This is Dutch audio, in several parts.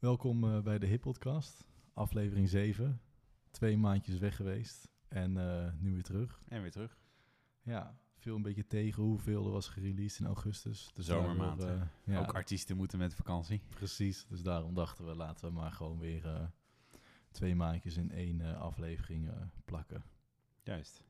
Welkom eh, bij de Hip Podcast, aflevering 7. Twee maandjes weg geweest en eh, nu weer terug. En weer terug. Ja, veel een beetje tegen hoeveel er was gereleased in augustus. Dus Zomermaand, daardoor, hè? eh, ja, Ook artiesten moeten met vakantie. precies. Dus daarom dachten we, laten we maar gewoon weer twee maandjes in één aflevering plakken. Juist.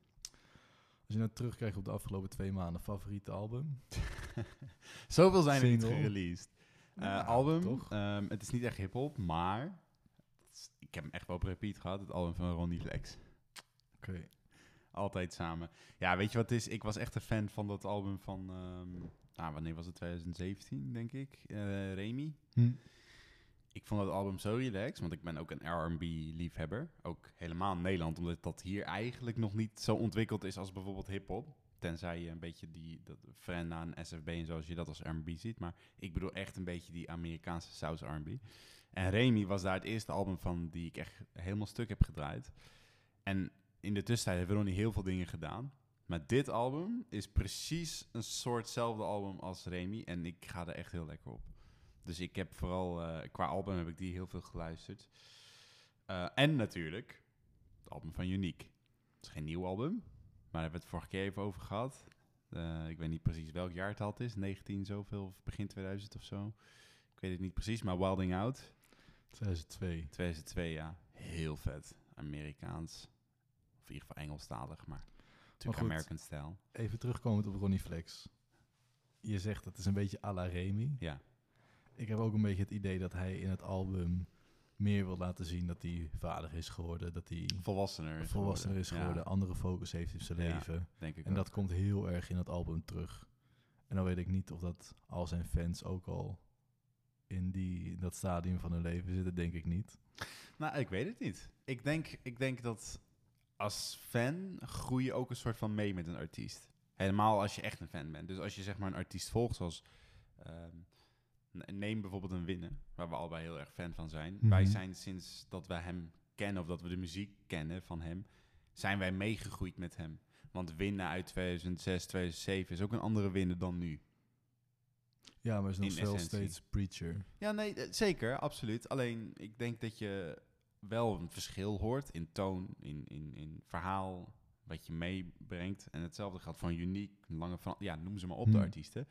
Als je nou terugkijkt op de afgelopen twee maanden, favoriete album? Zoveel zijn er niet gereleased. Eh, Ja, album, toch? ehm, het is niet echt hip-hop, maar is- ik heb hem echt wel op repeat gehad. Het album van Ronnie Flex. Oké. Altijd samen. Ja, weet je wat het is? Ik was echt een fan van dat album van, ehm, nou, wanneer was het? 2017, denk ik. Eh Remy. Hm. Ik vond dat album zo relaxed, want ik ben ook een R&B-liefhebber. Ook helemaal in Nederland, omdat dat hier eigenlijk nog niet zo ontwikkeld is als bijvoorbeeld hip-hop. Tenzij je een beetje die dat Frenna en SFB en zoals je dat als R&B ziet. Maar ik bedoel echt een beetje die Amerikaanse saus R&B. En Remy was daar het eerste album van die ik echt helemaal stuk heb gedraaid. En in de tussentijd heeft Ronnie heel veel dingen gedaan. Maar dit album is precies een soortzelfde album als Remy. En ik ga er echt heel lekker op. Dus ik heb vooral, eh, qua album heb ik die heel veel geluisterd. Eh, en natuurlijk, het album van Unique. Het is geen nieuw album, daar hebben we het vorige keer even over gehad. Eh, ik weet niet precies welk jaar het al is, 19 zoveel, of begin 2000 of zo. Ik weet het niet precies, maar Wilding Out, 2002. 2002, ja. Heel vet. Amerikaans. Of in ieder geval Engelstalig, maar natuurlijk. American style. Even terugkomend op Ronnie Flex. Je zegt dat is een beetje à la Remy. Ja, Ik heb ook een beetje het idee dat hij in het album meer wil laten zien dat hij vader is geworden, dat hij volwassener is volwassener is geworden, Ja, andere focus heeft in zijn leven. denk ik En ook. dat komt heel erg in het album terug. En dan weet ik niet of dat al zijn fans ook al in, die, in dat stadium van hun leven zitten, denk ik niet. Nou, ik weet het niet. Ik denk, ik denk dat als fan groei je ook een soort van mee met een artiest. Helemaal als je echt een fan bent. Dus als je zeg maar een artiest volgt, zoals... ehm, neem bijvoorbeeld een Winnen, waar we allebei heel erg fan van zijn. Mhm. Wij zijn sinds dat wij hem kennen, of dat we de muziek kennen van hem, zijn wij meegegroeid met hem. Want Winnen uit 2006, 2007 is ook een andere Winnen dan nu. Ja, maar is nog wel steeds preacher. Ja, nee, eh, zeker, absoluut. Alleen, ik denk dat je wel een verschil hoort in toon, in, in, in verhaal, wat je meebrengt. En hetzelfde geldt van uniek, lange van, ja, noem ze maar op, de Hmm. artiesten.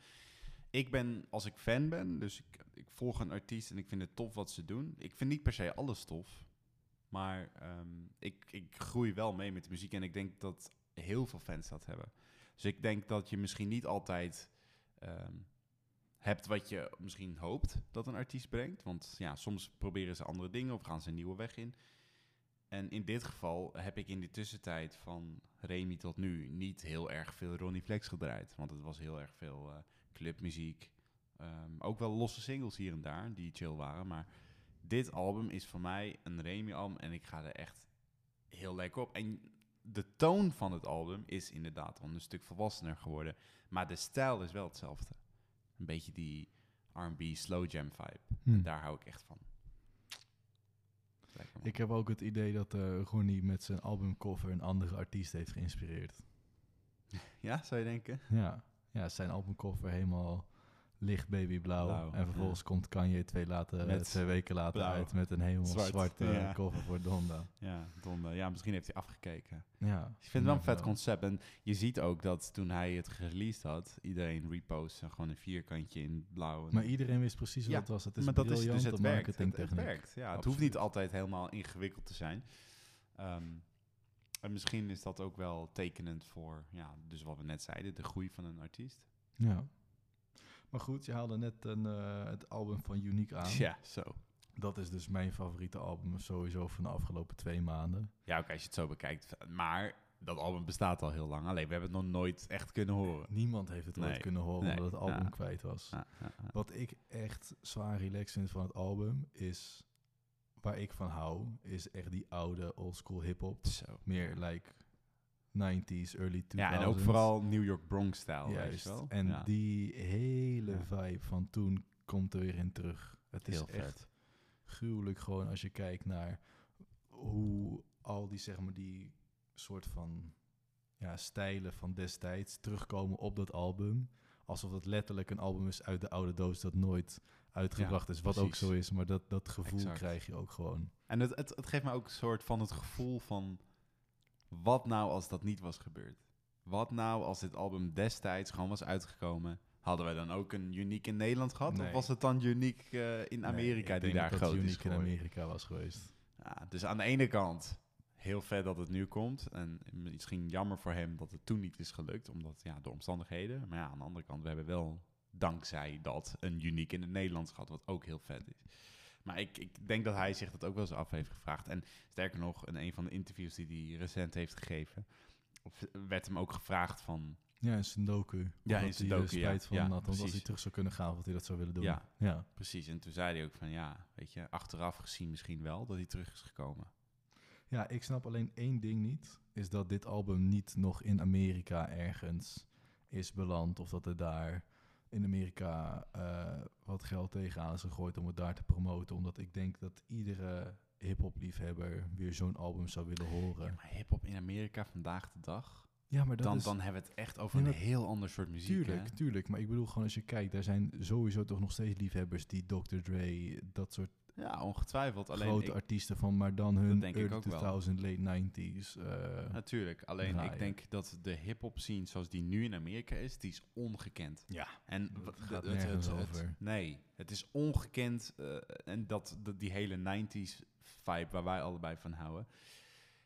Ik ben, als ik fan ben, dus ik, ik volg een artiest en ik vind het tof wat ze doen. Ik vind niet per se alles tof, maar ehm, ik, ik groei wel mee met de muziek en ik denk dat heel veel fans dat hebben. Dus ik denk dat je misschien niet altijd ehm, hebt wat je misschien hoopt dat een artiest brengt. Want ja, soms proberen ze andere dingen of gaan ze een nieuwe weg in. En in dit geval heb ik in de tussentijd van Remy tot nu niet heel erg veel Ronnie Flex gedraaid. Want het was heel erg veel eh, clubmuziek. Ehm, ook wel losse singles hier en daar die chill waren. Maar dit album is voor mij een Remy-album en ik ga er echt heel lekker op. En de toon van het album is inderdaad wel een stuk volwassener geworden. Maar de stijl is wel hetzelfde. Een beetje die R&B slow jam vibe. Hm. Daar hou ik echt van. Ik heb ook het idee dat eh Ronnie met zijn albumcover een andere artiest heeft geïnspireerd. Ja, zou je denken? Ja, ja zijn albumcover helemaal licht babyblauw. Blauw, en vervolgens komt Kanye twee, later, Met twee weken later blauw. uit met een helemaal Zwart, zwarte ja. cover voor Donda. Ja, Don, eh, ja, misschien heeft hij afgekeken. Ja, Ik vind het wel een vet concept. En je ziet ook dat toen hij het gereleased had, iedereen repost en gewoon een vierkantje in blauw. En- Maar iedereen wist precies wat Ja, het was. Het is maar dat is dus het werkt. Het, het werkt. Ja, het hoeft niet altijd helemaal ingewikkeld te zijn. Ehm, en misschien is dat ook wel tekenend voor, ja, dus wat we net zeiden, de groei van een artiest. Ja. Maar goed, je haalde net een, eh, het album van Unique aan. Ja, zo. Dat is dus mijn favoriete album sowieso van de afgelopen twee maanden. Ja, oké, als je het zo bekijkt. Maar dat album bestaat al heel lang. Alleen we hebben het nog nooit echt kunnen horen. Niemand heeft het ooit Nee, kunnen horen nee, omdat het album ja. kwijt was. Ja, ja, ja. Wat ik echt zwaar relaxed vind van het album is... Waar ik van hou, is echt die oude oldschool hip-hop. Zo. Meer like 90s, early 2000s. Ja, en ook vooral New York Bronx-stijl. weet Juist. je wel? En Ja. die hele vibe van toen komt er weer in terug. Het is Heel echt vet. gruwelijk gewoon als je kijkt naar hoe al die, zeg maar, die soort van ja, stijlen van destijds terugkomen op dat album. Alsof het letterlijk een album is uit de oude doos dat nooit uitgebracht Ja, is. Wat ook zo is, maar dat, dat gevoel Exact. krijg je ook gewoon. En het, het, het geeft me ook een soort van het gevoel van... Wat nou als dat niet was gebeurd? Wat nou als dit album destijds gewoon was uitgekomen? Hadden wij dan ook een uniek in Nederland gehad? Nee. Of was het dan uniek eh, in Nee, Amerika ik die denk daar dat groot is uniek in? Amerika was geweest. Ja, dus aan de ene kant heel vet dat het nu komt. En misschien jammer voor hem dat het toen niet is gelukt, omdat ja, de omstandigheden. Maar ja, aan de andere kant, we hebben wel dankzij dat een uniek in het Nederlands gehad, wat ook heel vet is. Maar ik, ik denk dat hij zich dat ook wel eens af heeft gevraagd. En sterker nog, in een van de interviews die hij recent heeft gegeven, of- werd hem ook gevraagd van... Ja, in Sudoku. Ja, in dat Sudoku, spijt ja. van Ja. Want als hij terug zou kunnen gaan, dat hij dat zou willen doen. Ja. ja. Precies, en toen zei hij ook van ja, weet je, achteraf gezien misschien wel dat hij terug is gekomen. Ja, ik snap alleen één ding niet. Is dat dit album niet nog in Amerika ergens is beland. Of dat er daar in Amerika eh, wat geld tegenaan is gegooid om het daar te promoten. Omdat ik denk dat iedere hip-hop liefhebber weer zo'n album zou willen horen. Ja, maar hip-hop in Amerika vandaag de dag, Ja, maar dat dan, is... dan hebben we het echt over Ja, een heel ander soort muziek. Tuurlijk, hè? tuurlijk. Maar ik bedoel gewoon als je kijkt, daar zijn sowieso toch nog steeds liefhebbers die Dr. Dre, dat soort Ja, ongetwijfeld. Alleen grote ik, artiesten van, maar dan hun denk ik early ook wel. 2000, late 90s. eh, natuurlijk. Alleen draaien. ik denk dat de hip-hop scene zoals die nu in Amerika is, die is ongekend. ja, En Dat w- gaat het- nergens het- over. nee, het is ongekend. eh, en dat, dat die hele 90s vibe waar wij allebei van houden,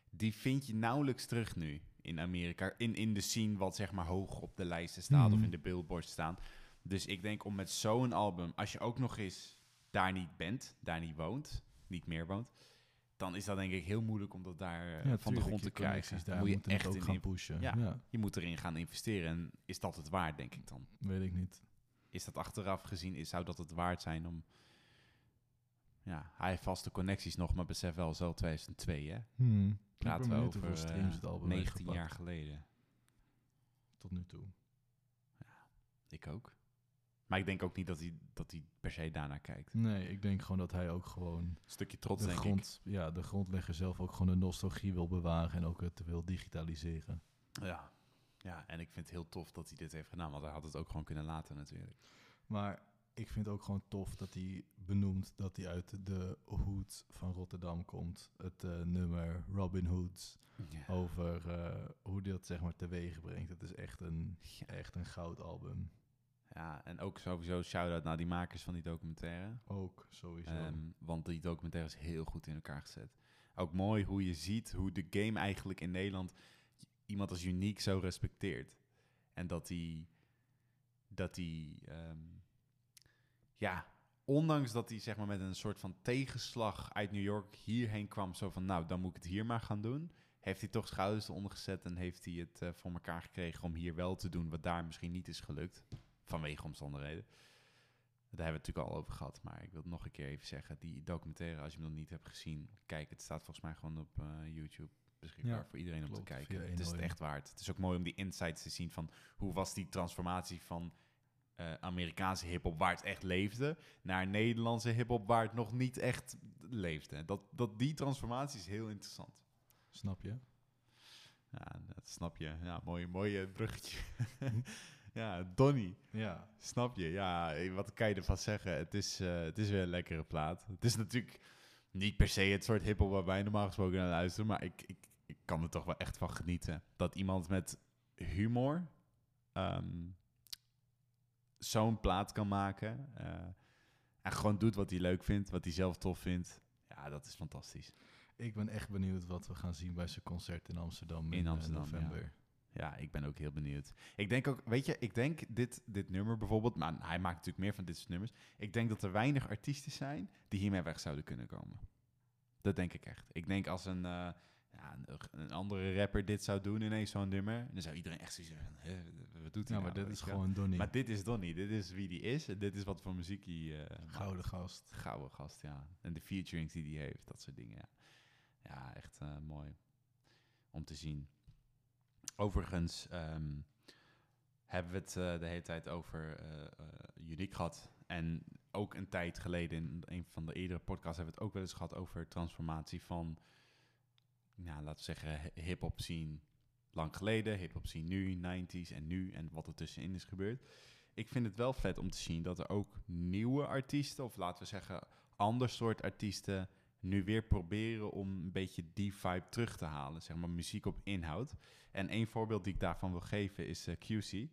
die vind je nauwelijks terug nu in Amerika. In, in de scene wat zeg maar hoog op de lijsten staat of Mhm. in de billboards staan. Dus ik denk om met zo'n album, als je ook nog eens daar niet bent, daar niet woont, niet meer woont, dan is dat denk ik heel moeilijk om dat daar eh, ja, van de grond te krijgen. Daar Moet je echt ook in gaan pushen. Ja. Ja. je moet erin gaan investeren. En is dat het waard, denk ik dan? weet ik niet. is dat achteraf gezien, is, zou dat het waard zijn om... Ja, hij heeft vaste connecties nog, maar besef wel, zo 2002, hè? Hmm. Praten we over eh, het album heeft 19 gepakt jaar geleden. tot nu toe. Ik ook. Maar ik denk ook niet dat hij, dat hij per se daarnaar kijkt. Nee, ik denk gewoon dat hij ook gewoon Een stukje trots, de, denk grond, ja, de grondlegger zelf ook gewoon de nostalgie wil bewaren en ook het wil digitaliseren. ik. Ja. ja, en ik vind het heel tof dat hij dit heeft gedaan, want hij had het ook gewoon kunnen laten natuurlijk. Maar ik vind het ook gewoon tof dat hij benoemt dat hij uit de hood van Rotterdam komt. Het eh, nummer Robin Hoods. Ja. Over eh, hoe hij dat zeg maar teweeg brengt. Het is echt een, Ja. echt een goudalbum. Ja, en ook sowieso shout-out naar die makers van die documentaire. Ook sowieso. Ehm, want die documentaire is heel goed in elkaar gezet. Ook mooi hoe je ziet hoe de game eigenlijk in Nederland iemand als uniek zo respecteert. En dat die, dat die, ehm, ja, ondanks dat hij zeg maar met een soort van tegenslag uit New York hierheen kwam, zo van nou, dan moet ik het hier maar gaan doen. Heeft hij toch schouders eronder gezet en heeft hij het eh, voor elkaar gekregen om hier wel te doen wat daar misschien niet is gelukt. Vanwege omstandigheden. Daar hebben we het natuurlijk al over gehad, maar ik wil het nog een keer even zeggen. Die documentaire, als je hem nog niet hebt gezien, kijk, het staat volgens mij gewoon op eh, YouTube beschikbaar Ja, voor iedereen om te kijken. Het is het 101. echt waard. Het is ook mooi om die insights te zien van hoe was die transformatie van eh, Amerikaanse hip-hop waar het echt leefde, naar Nederlandse hip-hop waar het nog niet echt leefde. Dat, dat die transformatie is heel interessant. Snap je? Ja, dat snap je. Ja, mooi, mooi bruggetje. ja, Donny. Ja. Snap je? Ja, eh, wat kan je ervan zeggen? Het is, eh, het is weer een lekkere plaat. Het is natuurlijk niet per se het soort hiphop waar wij normaal gesproken naar luisteren, maar ik, ik, ik kan er toch wel echt van genieten. Dat iemand met humor ehm, zo'n plaat kan maken eh, en gewoon doet wat hij leuk vindt, wat hij zelf tof vindt. Ja, dat is fantastisch. Ik ben echt benieuwd wat we gaan zien bij zijn concert in Amsterdam in, In Amsterdam, november. Ja, ik ben ook heel benieuwd. Ik denk ook, weet je, ik denk dit, dit nummer bijvoorbeeld, maar hij maakt natuurlijk meer van dit soort nummers. Ik denk dat er weinig artiesten zijn die hiermee weg zouden kunnen komen. Dat denk ik echt. Ik denk als een, eh, ja, een, een andere rapper dit zou doen ineens zo'n nummer, dan zou iedereen echt zoiets zeggen, "Hè, wat doet hij Ja, maar nou?" dit is gewoon Donnie. Maar dit is Donnie, dit is wie die is en dit is wat voor muziek hij maakt. Gouden gast. Gouden gast, ja. En de featurings die hij heeft, dat soort dingen, ja. Ja, echt eh, mooi om te zien. Overigens ehm, hebben we het eh, de hele tijd over eh eh, Uniek gehad. En ook een tijd geleden, in een van de eerdere podcasts, hebben we het ook wel eens gehad over transformatie van, ja, laten we zeggen, hi- hip-hop scene lang geleden, hip-hop scene nu, 90s en nu en wat er tussenin is gebeurd. ik vind het wel vet om te zien dat er ook nieuwe artiesten, of laten we zeggen ander soort artiesten, nu weer proberen om een beetje die vibe terug te halen. Zeg maar muziek op inhoud. En één voorbeeld die ik daarvan wil geven is eh, QC.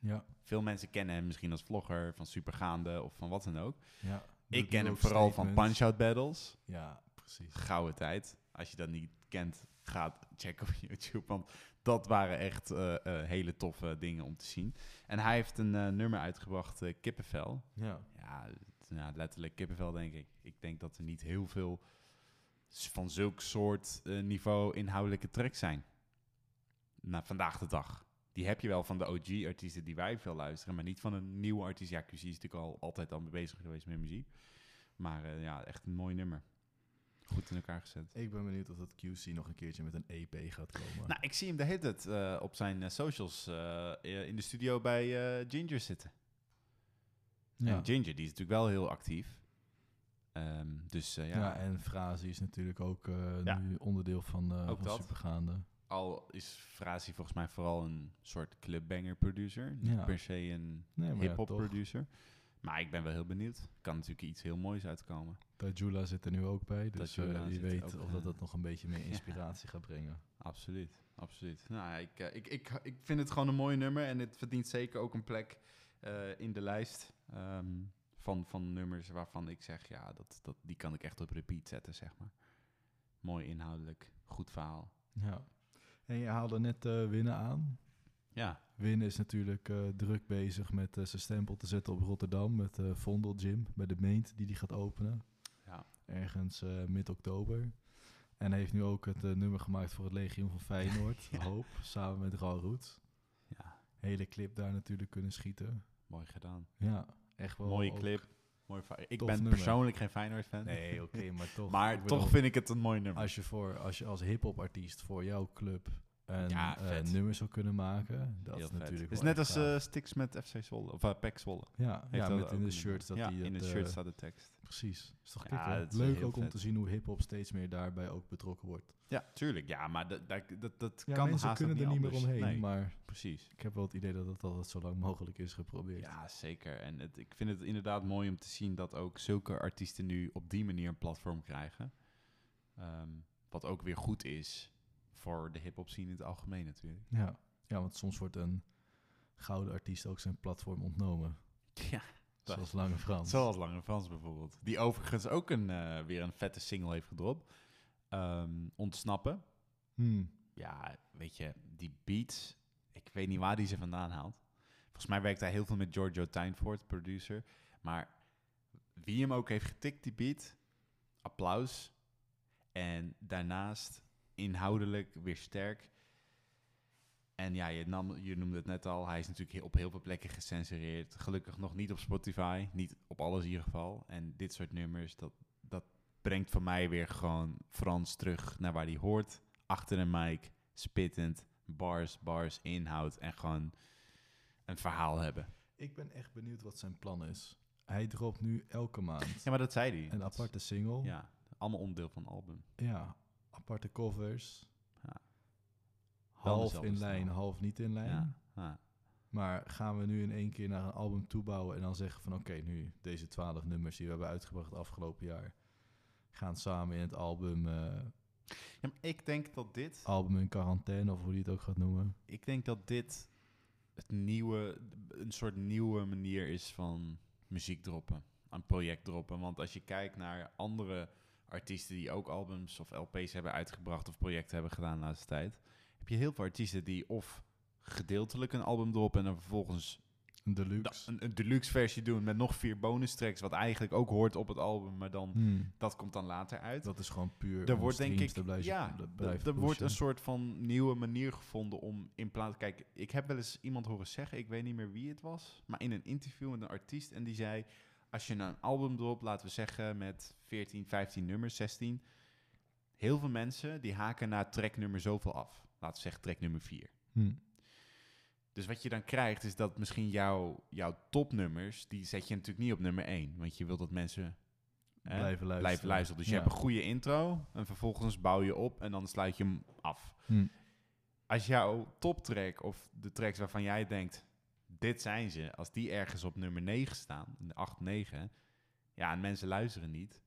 Ja, Veel mensen kennen hem misschien als vlogger van Supergaande of van wat dan ook. ja. Ik ken hem vooral van. Punch-Out Battles. Ja, precies. Gouden tijd. Als je dat niet kent, ga checken op YouTube. Want dat waren echt eh, eh, hele toffe dingen om te zien. En hij heeft een nummer uitgebracht, Kippenvel. Ja, Ja, ja, letterlijk kippenvel, denk ik. Ik denk dat er niet heel veel van zulk soort eh, niveau inhoudelijke tracks zijn. Na vandaag de dag. Die heb je wel van de OG-artiesten die wij veel luisteren, maar niet van een nieuwe artiest. Ja, QC is natuurlijk al altijd al mee bezig geweest met muziek. Maar eh, ja, echt een mooi nummer. Goed in elkaar gezet. ik ben benieuwd of dat QC nog een keertje met een EP gaat komen. Nou, ik zie hem de hele tijd eh, op zijn socials in de studio bij Ginger zitten. Ja. En Ginger, die is natuurlijk wel heel actief. Ehm, dus eh, ja. ja, en Frazi is natuurlijk ook eh, Ja. nu onderdeel van, eh Ook van dat. Supergaande. al is Frazi volgens mij vooral een soort clubbanger producer. Niet Ja. per se een Nee, maar ja, hip-hop producer. Maar ik ben wel heel benieuwd. Kan natuurlijk iets heel moois uitkomen. Tajula zit er nu ook bij, dus er weet of dat, dat nog een beetje meer inspiratie gaat brengen. Absoluut, absoluut. Nou, ik, ik, ik, ik vind het gewoon een mooi nummer en het verdient zeker ook een plek eh, in de lijst ehm, van, van nummers waarvan ik zeg, ja, dat, dat, die kan ik echt op repeat zetten, zeg maar. Mooi inhoudelijk, goed verhaal. Ja. En je haalde net eh Winnen aan. Ja, Winnen is natuurlijk eh, druk bezig met zijn stempel te zetten op Rotterdam. Met Vondel Gym bij de Meent die die gaat openen. ja. Ergens mid-oktober. En hij heeft nu ook het nummer gemaakt voor het Legioen van Feyenoord. Hoop, samen met Raul Roets. Hele clip daar natuurlijk kunnen schieten. mooi gedaan. Ja, echt wel. Mooie clip. Mooi ik ben nummer. persoonlijk geen Feyenoord-fan. Nee, oké, maar toch. maar bedoel, toch vind ik het een mooi nummer. Als je, voor, als je als hip-hop artiest voor jouw club een Ja, eh, vet. nummer zou kunnen maken, dat Heel is natuurlijk Het is net als eh Stix met FC Zwolle. Of uh, PEC Zwolle. ja, Heeft ja dat met in de shirts dat die Ja, in eh, shirt staat de tekst. Precies. Is toch Ja, dat is Leuk ook om te zien hoe hip-hop steeds meer daarbij ook betrokken wordt. Ja, tuurlijk. Ja, maar dat, dat, dat, dat Ja, kan haast kunnen er niet meer omheen, Nee, maar precies. ik heb wel het idee dat het altijd zo lang mogelijk is geprobeerd. Ja, zeker. En het, ik vind het inderdaad mooi om te zien dat ook zulke artiesten nu op die manier een platform krijgen. Ehm, wat ook weer goed is voor de hip-hop scene in het algemeen natuurlijk. Ja. ja, want soms wordt een gouden artiest ook zijn platform ontnomen. Ja, Zoals Lange Frans. zoals Lange Frans bijvoorbeeld. Die overigens ook een, eh, weer een vette single heeft gedropt. Ehm, Ontsnappen. Hmm. Ja, weet je, die beats, ik weet niet waar die ze vandaan haalt. Volgens mij werkt hij heel veel met Giorgio Tuinfort, producer. Maar wie hem ook heeft getikt, die beat, applaus. En daarnaast inhoudelijk weer sterk. En ja, je, nam, je noemde het net al, hij is natuurlijk op heel veel plekken gecensureerd. Gelukkig nog niet op Spotify, niet op alles in ieder geval. En dit soort nummers, dat, dat brengt voor mij weer gewoon Frans terug naar waar hij hoort achter een mic, spittend, bars, bars, inhoud en gewoon een verhaal hebben. Ik ben echt benieuwd wat zijn plan is. Hij dropt nu elke maand Ja, maar dat zei hij. een aparte single. Ja. Ja, allemaal onderdeel van album. Aparte covers. Ja. Half in lijn, half niet in lijn. Ja, ja. Maar gaan we nu in één keer naar een album toebouwen en dan zeggen van oké, nu deze twaalf nummers die we hebben uitgebracht het afgelopen jaar gaan samen in het album, eh, Ja, maar ik denk dat dit, album in quarantaine of hoe die het ook gaat noemen. ik denk dat dit het nieuwe, een soort nieuwe manier is van muziek droppen, een project droppen. Want als je kijkt naar andere artiesten die ook albums of LP's hebben uitgebracht of projecten hebben gedaan de laatste tijd, heb je heel veel artiesten die of gedeeltelijk een album droppen en dan vervolgens Een deluxe. een, een deluxe versie doen met nog vier bonus tracks, wat eigenlijk ook hoort op het album, maar dan Hmm. dat komt dan later uit. Dat is gewoon puur. er wordt denk ik, blijven- ja, er- wordt een soort van nieuwe manier gevonden om in plaats, kijk, ik heb wel eens iemand horen zeggen, ik weet niet meer wie het was, maar in een interview met een artiest en die zei, als je een album dropt, laten we zeggen met 14, 15 nummers, 16, heel veel mensen die haken na track nummer zoveel af. Laten we zeggen track nummer 4. Hmm. Dus wat je dan krijgt is dat misschien jouw, jouw topnummers, die zet je natuurlijk niet op nummer 1. Want je wilt dat mensen hè, Blijven luisteren. blijven luisteren. Dus je hebt een goede intro en vervolgens bouw je op en dan sluit je hem af. Hmm. Als jouw toptrack of de tracks waarvan jij denkt, dit zijn ze. Als die ergens op nummer 9 staan, 8, 9, ja, en mensen luisteren niet,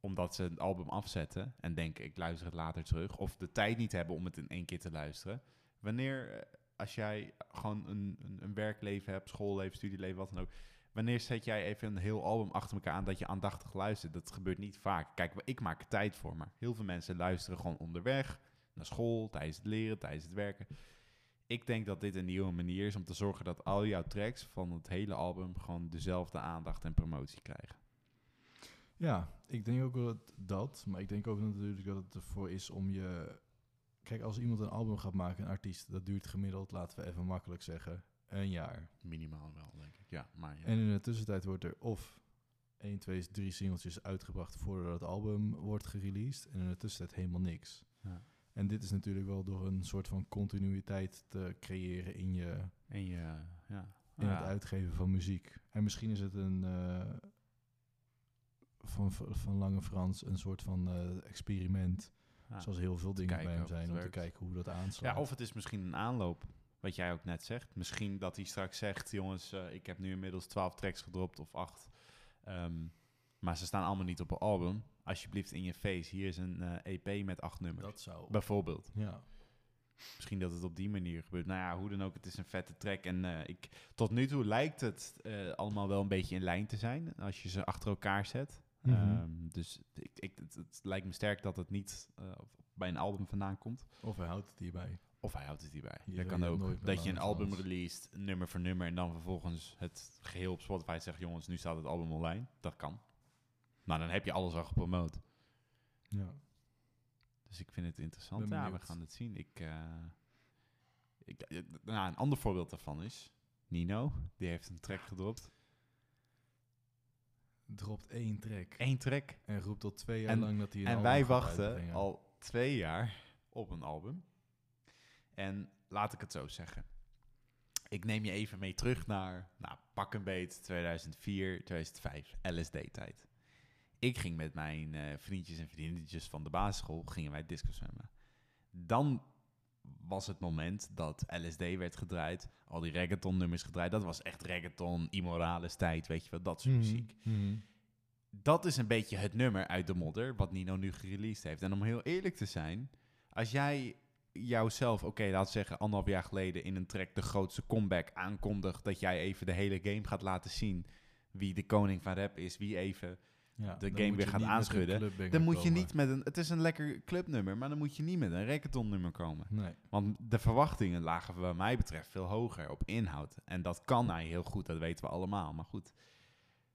omdat ze het album afzetten en denken, ik luister het later terug, of de tijd niet hebben om het in één keer te luisteren. Wanneer, eh, als jij gewoon een, een, een werkleven hebt, schoolleven, studieleven, wat dan ook, wanneer zet jij even een heel album achter elkaar aan dat je aandachtig luistert? Dat gebeurt niet vaak. Kijk, ik maak tijd voor, maar heel veel mensen luisteren gewoon onderweg, naar school, tijdens het leren, tijdens het werken. Ik denk dat dit een nieuwe manier is om te zorgen dat al jouw tracks van het hele album gewoon dezelfde aandacht en promotie krijgen. Ja, ik denk ook wel dat, dat, maar ik denk ook natuurlijk dat het ervoor is om je... Kijk, als iemand een album gaat maken, een artiest, dat duurt gemiddeld, laten we even makkelijk zeggen, een jaar. Minimaal wel, denk ik. Ja, maar ja. En in de tussentijd wordt er of 1, 2, 3 singeltjes uitgebracht voordat het album wordt gereleased. En in de tussentijd helemaal niks. Ja. En dit is natuurlijk wel door een soort van continuïteit te creëren in, je, En je, ja. in ja. het uitgeven van muziek. En misschien is het een eh, van, van Lange Frans een soort van eh, experiment. Ja. Zoals heel veel dingen bij hem zijn. Om te kijken hoe dat aanslaat. Ja, of het is misschien een aanloop, wat jij ook net zegt. Misschien dat hij straks zegt, jongens, eh, ik heb nu inmiddels 12 tracks gedropt of 8. Maar ze staan allemaal niet op een album. Alsjeblieft in je face, hier is een eh, EP met acht nummers. dat zou... Bijvoorbeeld. Ja. Misschien dat het op die manier gebeurt. Nou ja, hoe dan ook, het is een vette track. En eh, ik, tot nu toe lijkt het eh, allemaal wel een beetje in lijn te zijn. Als je ze achter elkaar zet. Mhm. Ehm, dus ik, ik, het, het lijkt me sterk dat het niet bij een album vandaan komt. Of hij houdt het hierbij. Of hij houdt het hierbij. Je dat kan ook. Dat je een album Frans. released, nummer voor nummer, en dan vervolgens het geheel op Spotify zegt, jongens, nu staat het album online. Dat kan. Maar dan heb je alles al gepromoot. Ja. Dus ik vind het interessant. Ja, we gaan het zien. Ik, eh, ik, eh, nou, een ander voorbeeld daarvan is Nino. Die heeft een track gedropt. Dropt één track. Eén track. En roept al twee jaar En- lang dat hij een En wij wachten uitbrengen. al twee jaar op een album. En laat ik het zo zeggen. Ik neem je even mee terug naar, nou, pak een beet, 2004, 2005, LSD-tijd. Ik ging met mijn eh, vriendjes en vriendinnetjes van de basisschool, gingen wij disco zwemmen. Dan was het moment dat LSD werd gedraaid, al die reggaeton-nummers gedraaid. Dat was echt reggaeton, immorales tijd, weet je wel, dat soort Mhm, muziek mhm. dat is een beetje het nummer uit de modder, wat Nino nu gereleased heeft. En om heel eerlijk te zijn, als jij jouzelf, oké, laat zeggen, anderhalf jaar geleden in een track de grootste comeback aankondigt, dat jij even de hele game gaat laten zien wie de koning van rap is, wie even, Ja, de game weer gaat aanschudden, dan moet je komen. niet met een, het is een lekker clubnummer, maar dan moet je niet met een reggaeton nummer komen. Nee. Want de verwachtingen lagen wat mij betreft veel hoger op inhoud. En dat kan hij heel goed, dat weten we allemaal. Maar goed,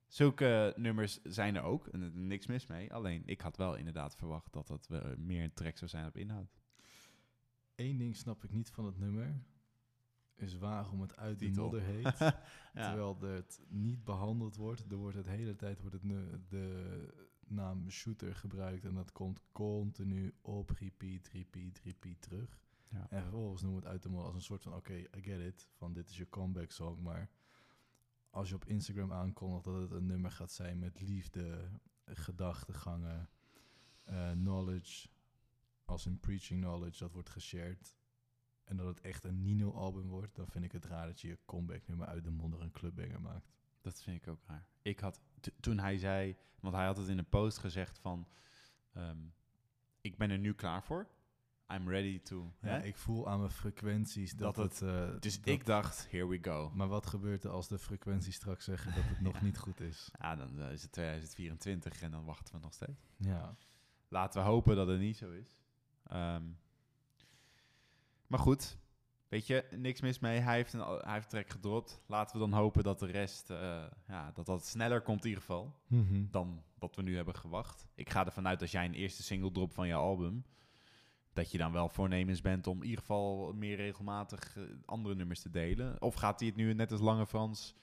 zulke nummers zijn er ook. En niks mis mee. Alleen, ik had wel inderdaad verwacht dat dat meer een track zou zijn op inhoud. Eén ding snap ik niet van het nummer. Is waarom het uit de Titel. modder heet. ja. Terwijl het niet behandeld wordt. Er wordt het hele tijd wordt het de naam shooter gebruikt. En dat komt continu op repeat, repeat, repeat terug. Ja. En vervolgens noemen we het uit de modder als een soort van... Oké, I get it. Van dit is je comeback song. Maar als je op Instagram aankondigt dat het een nummer gaat zijn met liefde, gedachtegangen, eh, knowledge, als in preaching knowledge, dat wordt geshared. En dat het echt een Nino-album wordt, dan vind ik het raar dat je je comeback nummer uit de modder een clubbanger maakt. Dat vind ik ook raar. Ik had, toen hij zei, want hij had het in een post gezegd van, ehm, ik ben er nu klaar voor. I'm ready to. Ja, hè? ik voel aan mijn frequenties dat, Dat het... eh, dus dat- ik dacht, here we go. Maar wat gebeurt er als de frequenties straks zeggen dat het nog niet goed is? Ja, dan eh, is het 2024 en dan wachten we nog steeds. Ja. Laten we hopen dat het niet zo is. Ehm, maar goed, weet je, niks mis mee. Hij heeft een, hij heeft track gedropt. Laten we dan hopen dat de rest, eh, ja, dat dat sneller komt in ieder geval dan wat we nu hebben gewacht. Ik ga ervan uit als jij een eerste single drop van je album, dat je dan wel voornemens bent om in ieder geval meer regelmatig eh, andere nummers te delen. Of gaat hij het nu net als Lange Frans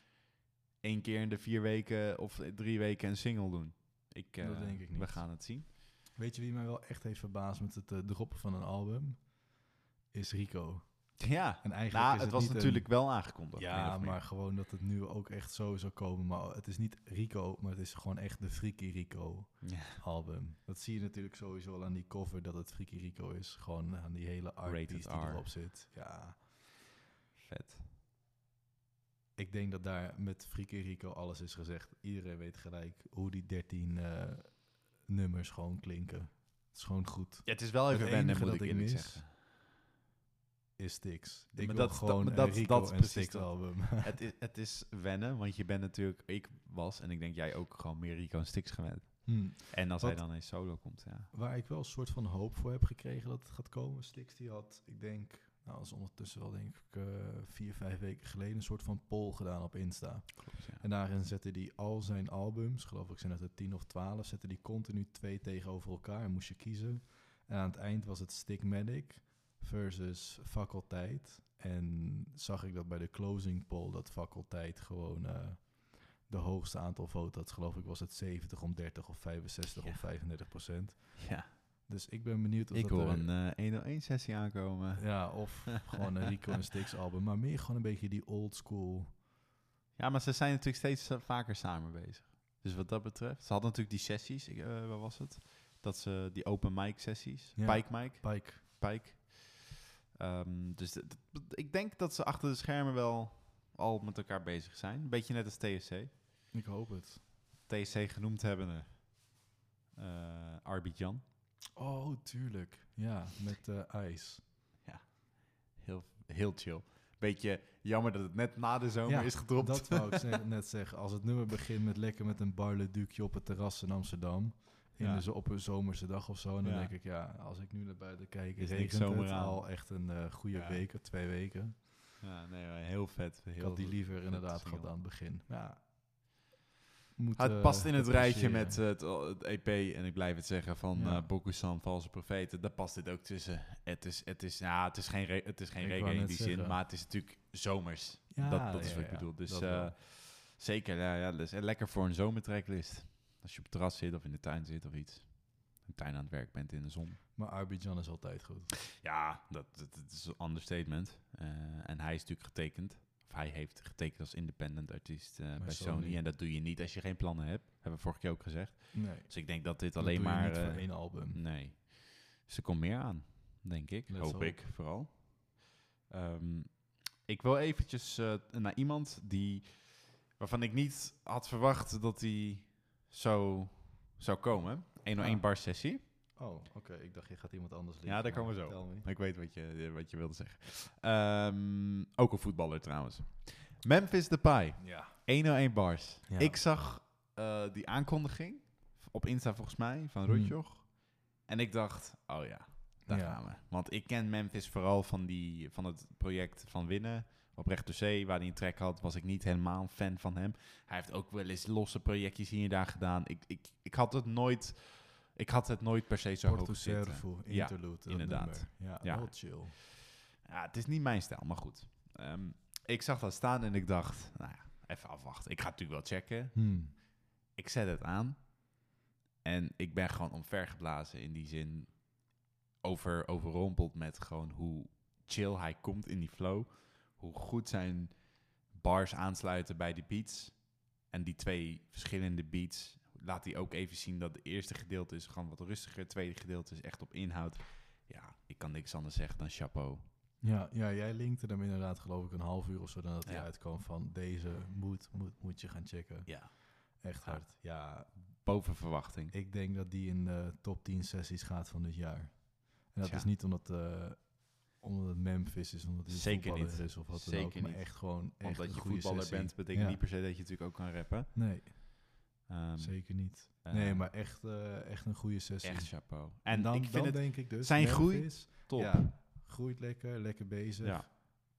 één keer in de vier weken of drie weken een single doen? Ik, Dat eh, denk ik We niet. gaan het zien. Weet je wie mij wel echt heeft verbaasd met het droppen van een album? Is Rico. Ja, En eigenlijk nou, is het was een- natuurlijk wel aangekondigd. Ja, maar gewoon dat het nu ook echt zo zou komen. Maar het is niet Rico, maar het is gewoon echt de Freaky Rico Ja. album. Dat zie je natuurlijk sowieso al aan die cover dat het Freaky Rico is. Gewoon aan die hele art Rated die R. erop zit. Ja, Vet. ik denk dat daar met Friki Rico alles is gezegd. Iedereen weet gelijk hoe die 13 eh, nummers gewoon klinken. Het is gewoon goed. Ja, het is wel even wennen, moet dat ik ik eerlijk mis, zeggen. Is Stix. Ja, Ik maar wil dat- dat- gewoon dat- Rico dat is en Stix dat. album. het, is, het is wennen, want je bent natuurlijk... Ik was, en ik denk jij ook, gewoon meer Rico en Stix gewend. Hmm. En als hij dan in solo komt, ja. Waar ik wel een soort van hoop voor heb gekregen dat het gaat komen. Stix die had, ik denk, nou dat is ondertussen wel denk ik eh, vier, vijf weken geleden een soort van poll gedaan op Insta. Klopt, ja. En daarin zette hij al zijn albums, geloof ik zijn het er 10 of 12, zette hij continu twee tegenover elkaar en moest je kiezen. En aan het eind was het Stigmatic versus Faculteit. En zag ik dat bij de closing poll dat Faculteit gewoon eh, de hoogste aantal voten had. Geloof ik was het 70 om 30 of 65 Ja. of 35 procent. ja. Dus ik ben benieuwd of Ik dat hoor er- een eh 101-sessie aankomen. Ja, of gewoon een Rico en Stix album. Maar meer gewoon een beetje die old school. Ja, maar ze zijn natuurlijk steeds eh, vaker samen bezig. Dus wat dat betreft. Ze hadden natuurlijk die sessies, ik, eh, wat was het? Dat ze die open mic sessies, Ja. Pike mic, Pike. Pike. Ehm, dus ik denk dat ze achter de schermen wel al met elkaar bezig zijn. Een beetje net als TSC. Ik hoop het. TSC genoemd hebben uh, Arbidjan. Oh, tuurlijk. Ja, met eh ijs. Heel, heel chill. Beetje jammer dat het net na de zomer Ja, is gedropt. Dat wou ik net zeggen. Als het nummer begint met lekker met een barleducje op het terras in Amsterdam. In de, op een zomerse dag of zo. En dan denk ik, ja, als ik nu naar buiten kijk, Is regent het aan. al echt een eh goede week, of twee weken. Ja, nee, heel vet. Heel ik had die liever inderdaad gehad aan het begin. Ja. Moet, Het eh, past in het rijtje appreciëren. met eh, het, het EP, en ik blijf het zeggen, van Ja. Bokusan, Valse Profeten. Daar past dit ook tussen. Het is, het is, ja, het is geen, re- het is geen reggae in die zeggen. zin, maar het is natuurlijk zomers. Ja, dat, dat is wat ik bedoel. Dus eh, zeker, ja, ja, dus, en lekker voor een zomertracklist. Als je op het terras zit of in de tuin zit of iets. Een tuin aan het werk bent in de zon. Maar Arbidjan is altijd goed. Ja, dat, dat, dat is een understatement. Eh, en hij is natuurlijk getekend. Of hij heeft getekend als independent artiest eh, bij, Sony. Sony. En dat doe je niet als je geen plannen hebt. Hebben we vorige keer ook gezegd. Nee. Dus ik denk dat dit dat alleen maar... niet voor eh, één album. nee. Dus er komt meer aan, denk ik. Let's Hoop hope. ik vooral. Ehm, ik wil eventjes naar iemand die... Waarvan ik niet had verwacht dat hij zo zou komen. 101 Ah. bar sessie. Oh, oké. Ik dacht, je gaat iemand anders Ja, daar komen we zo. Ik weet wat je, wat je wilde zeggen. Ehm, ook een voetballer trouwens. Memphis Depay, Ja. 101 bars. Ja. Ik zag eh, die aankondiging op Insta volgens mij van Hmm. Rutjoch. En ik dacht, oh ja, daar Ja. gaan we. Want ik ken Memphis vooral van, die, van het project van Winnen. Op Recht Zee, waar hij een track had, was ik niet helemaal een fan van hem. Hij heeft ook wel eens losse projectjes hier en daar gedaan. Ik, ik, ik had het nooit... Ik had het nooit per se zo hoog Porto zitten. Servo, Ja, Interlude, dat inderdaad. nummer. Ja, Ja. wel chill. Ja, het is niet mijn stijl, maar goed. Ehm, ik zag dat staan en ik dacht, nou ja, even afwachten. Ik ga het natuurlijk wel checken. Hmm. Ik zet het aan. En ik ben gewoon omvergeblazen in die zin. Over, overrompeld met gewoon hoe chill hij komt in die flow. Hoe goed zijn bars aansluiten bij de beats. En die twee verschillende beats laat hij ook even zien dat het eerste gedeelte is gewoon wat rustiger. Het tweede gedeelte is echt op inhoud. Ja, ik kan niks anders zeggen dan chapeau. Ja, ja, jij linkte hem inderdaad geloof ik een half uur of zo nadat hij Ja. uitkwam van deze moet, moet, moet je gaan checken. Ja. Echt hard. Ja, Boven verwachting. ik denk dat die in de top 10 sessies gaat van dit jaar. En dat Tja. is niet omdat, eh omdat het Memphis is, omdat een Zeker voetballer niet. is of wat dan Zeker ook. Maar niet. echt gewoon echt Want dat een je voetballer sessie. bent, betekent Ja. niet per se dat je natuurlijk ook kan rappen. Nee, Ehm, zeker niet. eh, nee, maar echt, eh, echt een goede sessie. echt chapeau. En En dan, ik vind dan het denk ik dus, zijn groei top. Ja, groeit lekker, lekker bezig. Ja.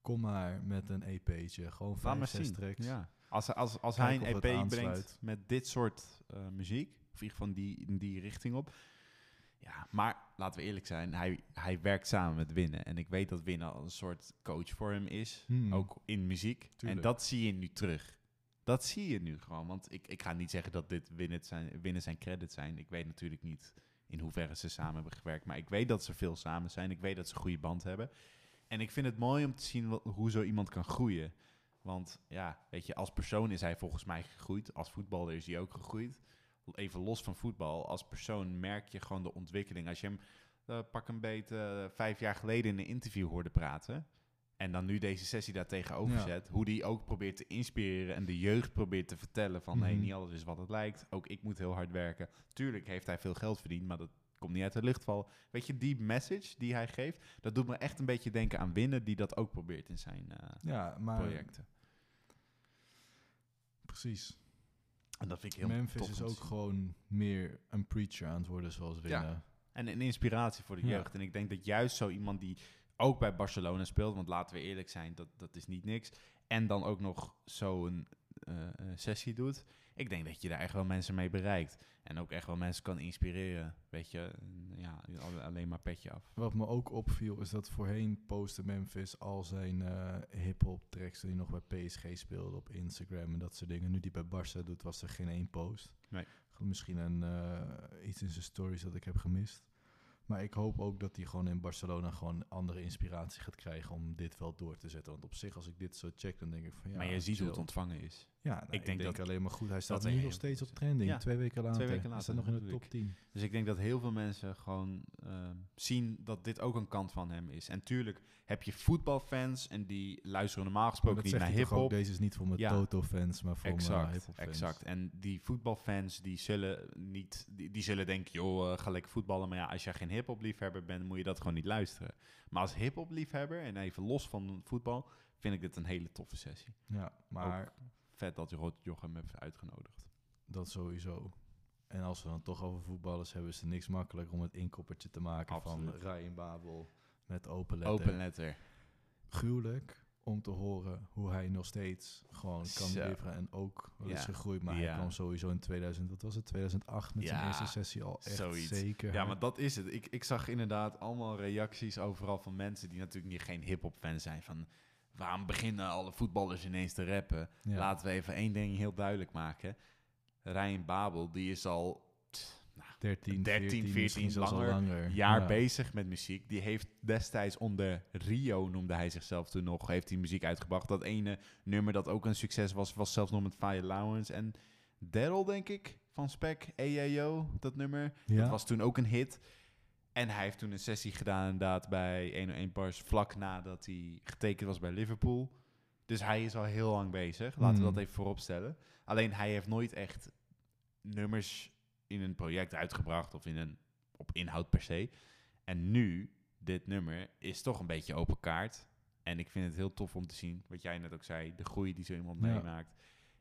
Kom maar met een EP'tje. Gewoon vijf, zes zien. tracks. Ja. Als, als, als hij een EP het brengt met dit soort eh, muziek, of in ieder geval die, in die richting op. Ja, maar laten we eerlijk zijn, hij, hij werkt samen met Winnen. En ik weet dat Winnen al een soort coach voor hem is, Hmm. ook in muziek. Tuurlijk. En dat zie je nu terug. Dat zie je nu gewoon. Want ik, ik ga niet zeggen dat dit Winnen zijn, winnen zijn credits zijn. Ik weet natuurlijk niet in hoeverre ze samen hebben gewerkt. Maar ik weet dat ze veel samen zijn. Ik weet dat ze een goede band hebben. En ik vind het mooi om te zien wat- hoe zo iemand kan groeien. Want ja, weet je, als persoon is hij volgens mij gegroeid. Als voetballer is hij ook gegroeid. Even los van voetbal. Als persoon merk je gewoon de ontwikkeling. Als je hem, eh, pak een beet, eh, vijf jaar geleden in een interview hoorde praten. En dan nu deze sessie daar tegenover Ja. zet. Hoe die ook probeert te inspireren en de jeugd probeert te vertellen van... nee, Mhm. niet alles is wat het lijkt. Ook ik moet heel hard werken. Tuurlijk heeft hij veel geld verdiend, maar dat komt niet uit de lucht vallen. Weet je, die message die hij geeft... dat doet me echt een beetje denken aan Winnen... die dat ook probeert in zijn eh, Ja, maar projecten. precies. En dat vind ik heel Memphis is ook gewoon meer een preacher aan het worden zoals winnen. En een inspiratie voor de Ja. jeugd. En ik denk dat juist zo iemand die ook bij Barcelona speelt, want laten we eerlijk zijn, dat, dat is niet niks. En dan ook nog zo'n eh, eh, sessie doet. Ik denk dat je daar echt wel mensen mee bereikt. En ook echt wel mensen kan inspireren. Weet je, ja, alle- alleen maar petje af. Wat me ook opviel is dat voorheen postte Memphis al zijn eh hip-hop tracks die nog bij PSG speelde op Instagram en dat soort dingen. Nu die bij Barça doet, was er geen één post. Nee. Misschien een, eh, iets in zijn stories dat ik heb gemist. Maar ik hoop ook dat hij gewoon in Barcelona gewoon andere inspiratie gaat krijgen om dit wel door te zetten. Want op zich, als ik dit zo check, dan denk ik van ja. maar je ziet hoe het ontvangen is. Ja, nou, ik denk, dat- alleen maar goed. Hij staat nu nog heel steeds op trending. Ja, Twee weken later. weken Hij later, staat nog in de top bedoel 10. Dus ik denk dat heel veel mensen gewoon ehm, zien dat dit ook een kant van hem is. En tuurlijk heb je voetbalfans en die luisteren normaal gesproken niet naar hip-hop. Deze is niet voor mijn Ja. Toto-fans, maar voor mijn hip-hop fans. exact. En die voetbalfans die zullen niet, die, die zullen denken, joh, eh, ga lekker voetballen. Maar ja, als jij geen hip-hop liefhebber bent, moet je dat gewoon niet luisteren. Maar als hip-hop liefhebber en even los van voetbal, vind ik dit een hele toffe sessie. Ja, maar Vet dat Rot Jochem heeft uitgenodigd. dat sowieso. En als we dan toch over voetballers hebben, is er niks makkelijker om het inkoppertje te maken Absoluut. van Ryan Babel met open letter. Open letter. Gruwelijk om te horen hoe hij nog steeds gewoon kan leveren en ook wel is Ja. gegroeid. Maar Ja. hij kwam sowieso in 2000, wat was het, 2008 met zijn Ja, eerste sessie al echt zoiets. zeker. Ja, maar dat is het. Ik, ik zag inderdaad allemaal reacties overal van mensen die natuurlijk niet geen hip-hop fan zijn. Van waarom beginnen alle voetballers ineens te rappen? Ja. Laten we even één ding heel duidelijk maken. Ryan Babel, die is al 13, 13, 14, 14 misschien zelfs al langer, langer. jaar Ja. bezig met muziek. Die heeft destijds onder Rio, noemde hij zichzelf toen nog, heeft hij muziek uitgebracht. Dat ene nummer dat ook een succes was, was zelfs nog met Fire Lawrence en Daryl, denk ik, van Spec, EAO, dat nummer. Ja. Dat was toen ook een hit. En hij heeft toen een sessie gedaan inderdaad bij 101 Bars, vlak nadat hij getekend was bij Liverpool. Dus hij is al heel lang bezig, laten we Hmm. dat even vooropstellen. Alleen hij heeft nooit echt nummers in een project uitgebracht of in een, op inhoud per se. En nu, dit nummer, is toch een beetje open kaart. En ik vind het heel tof om te zien, wat jij net ook zei, de groei die zo iemand Ja. meemaakt.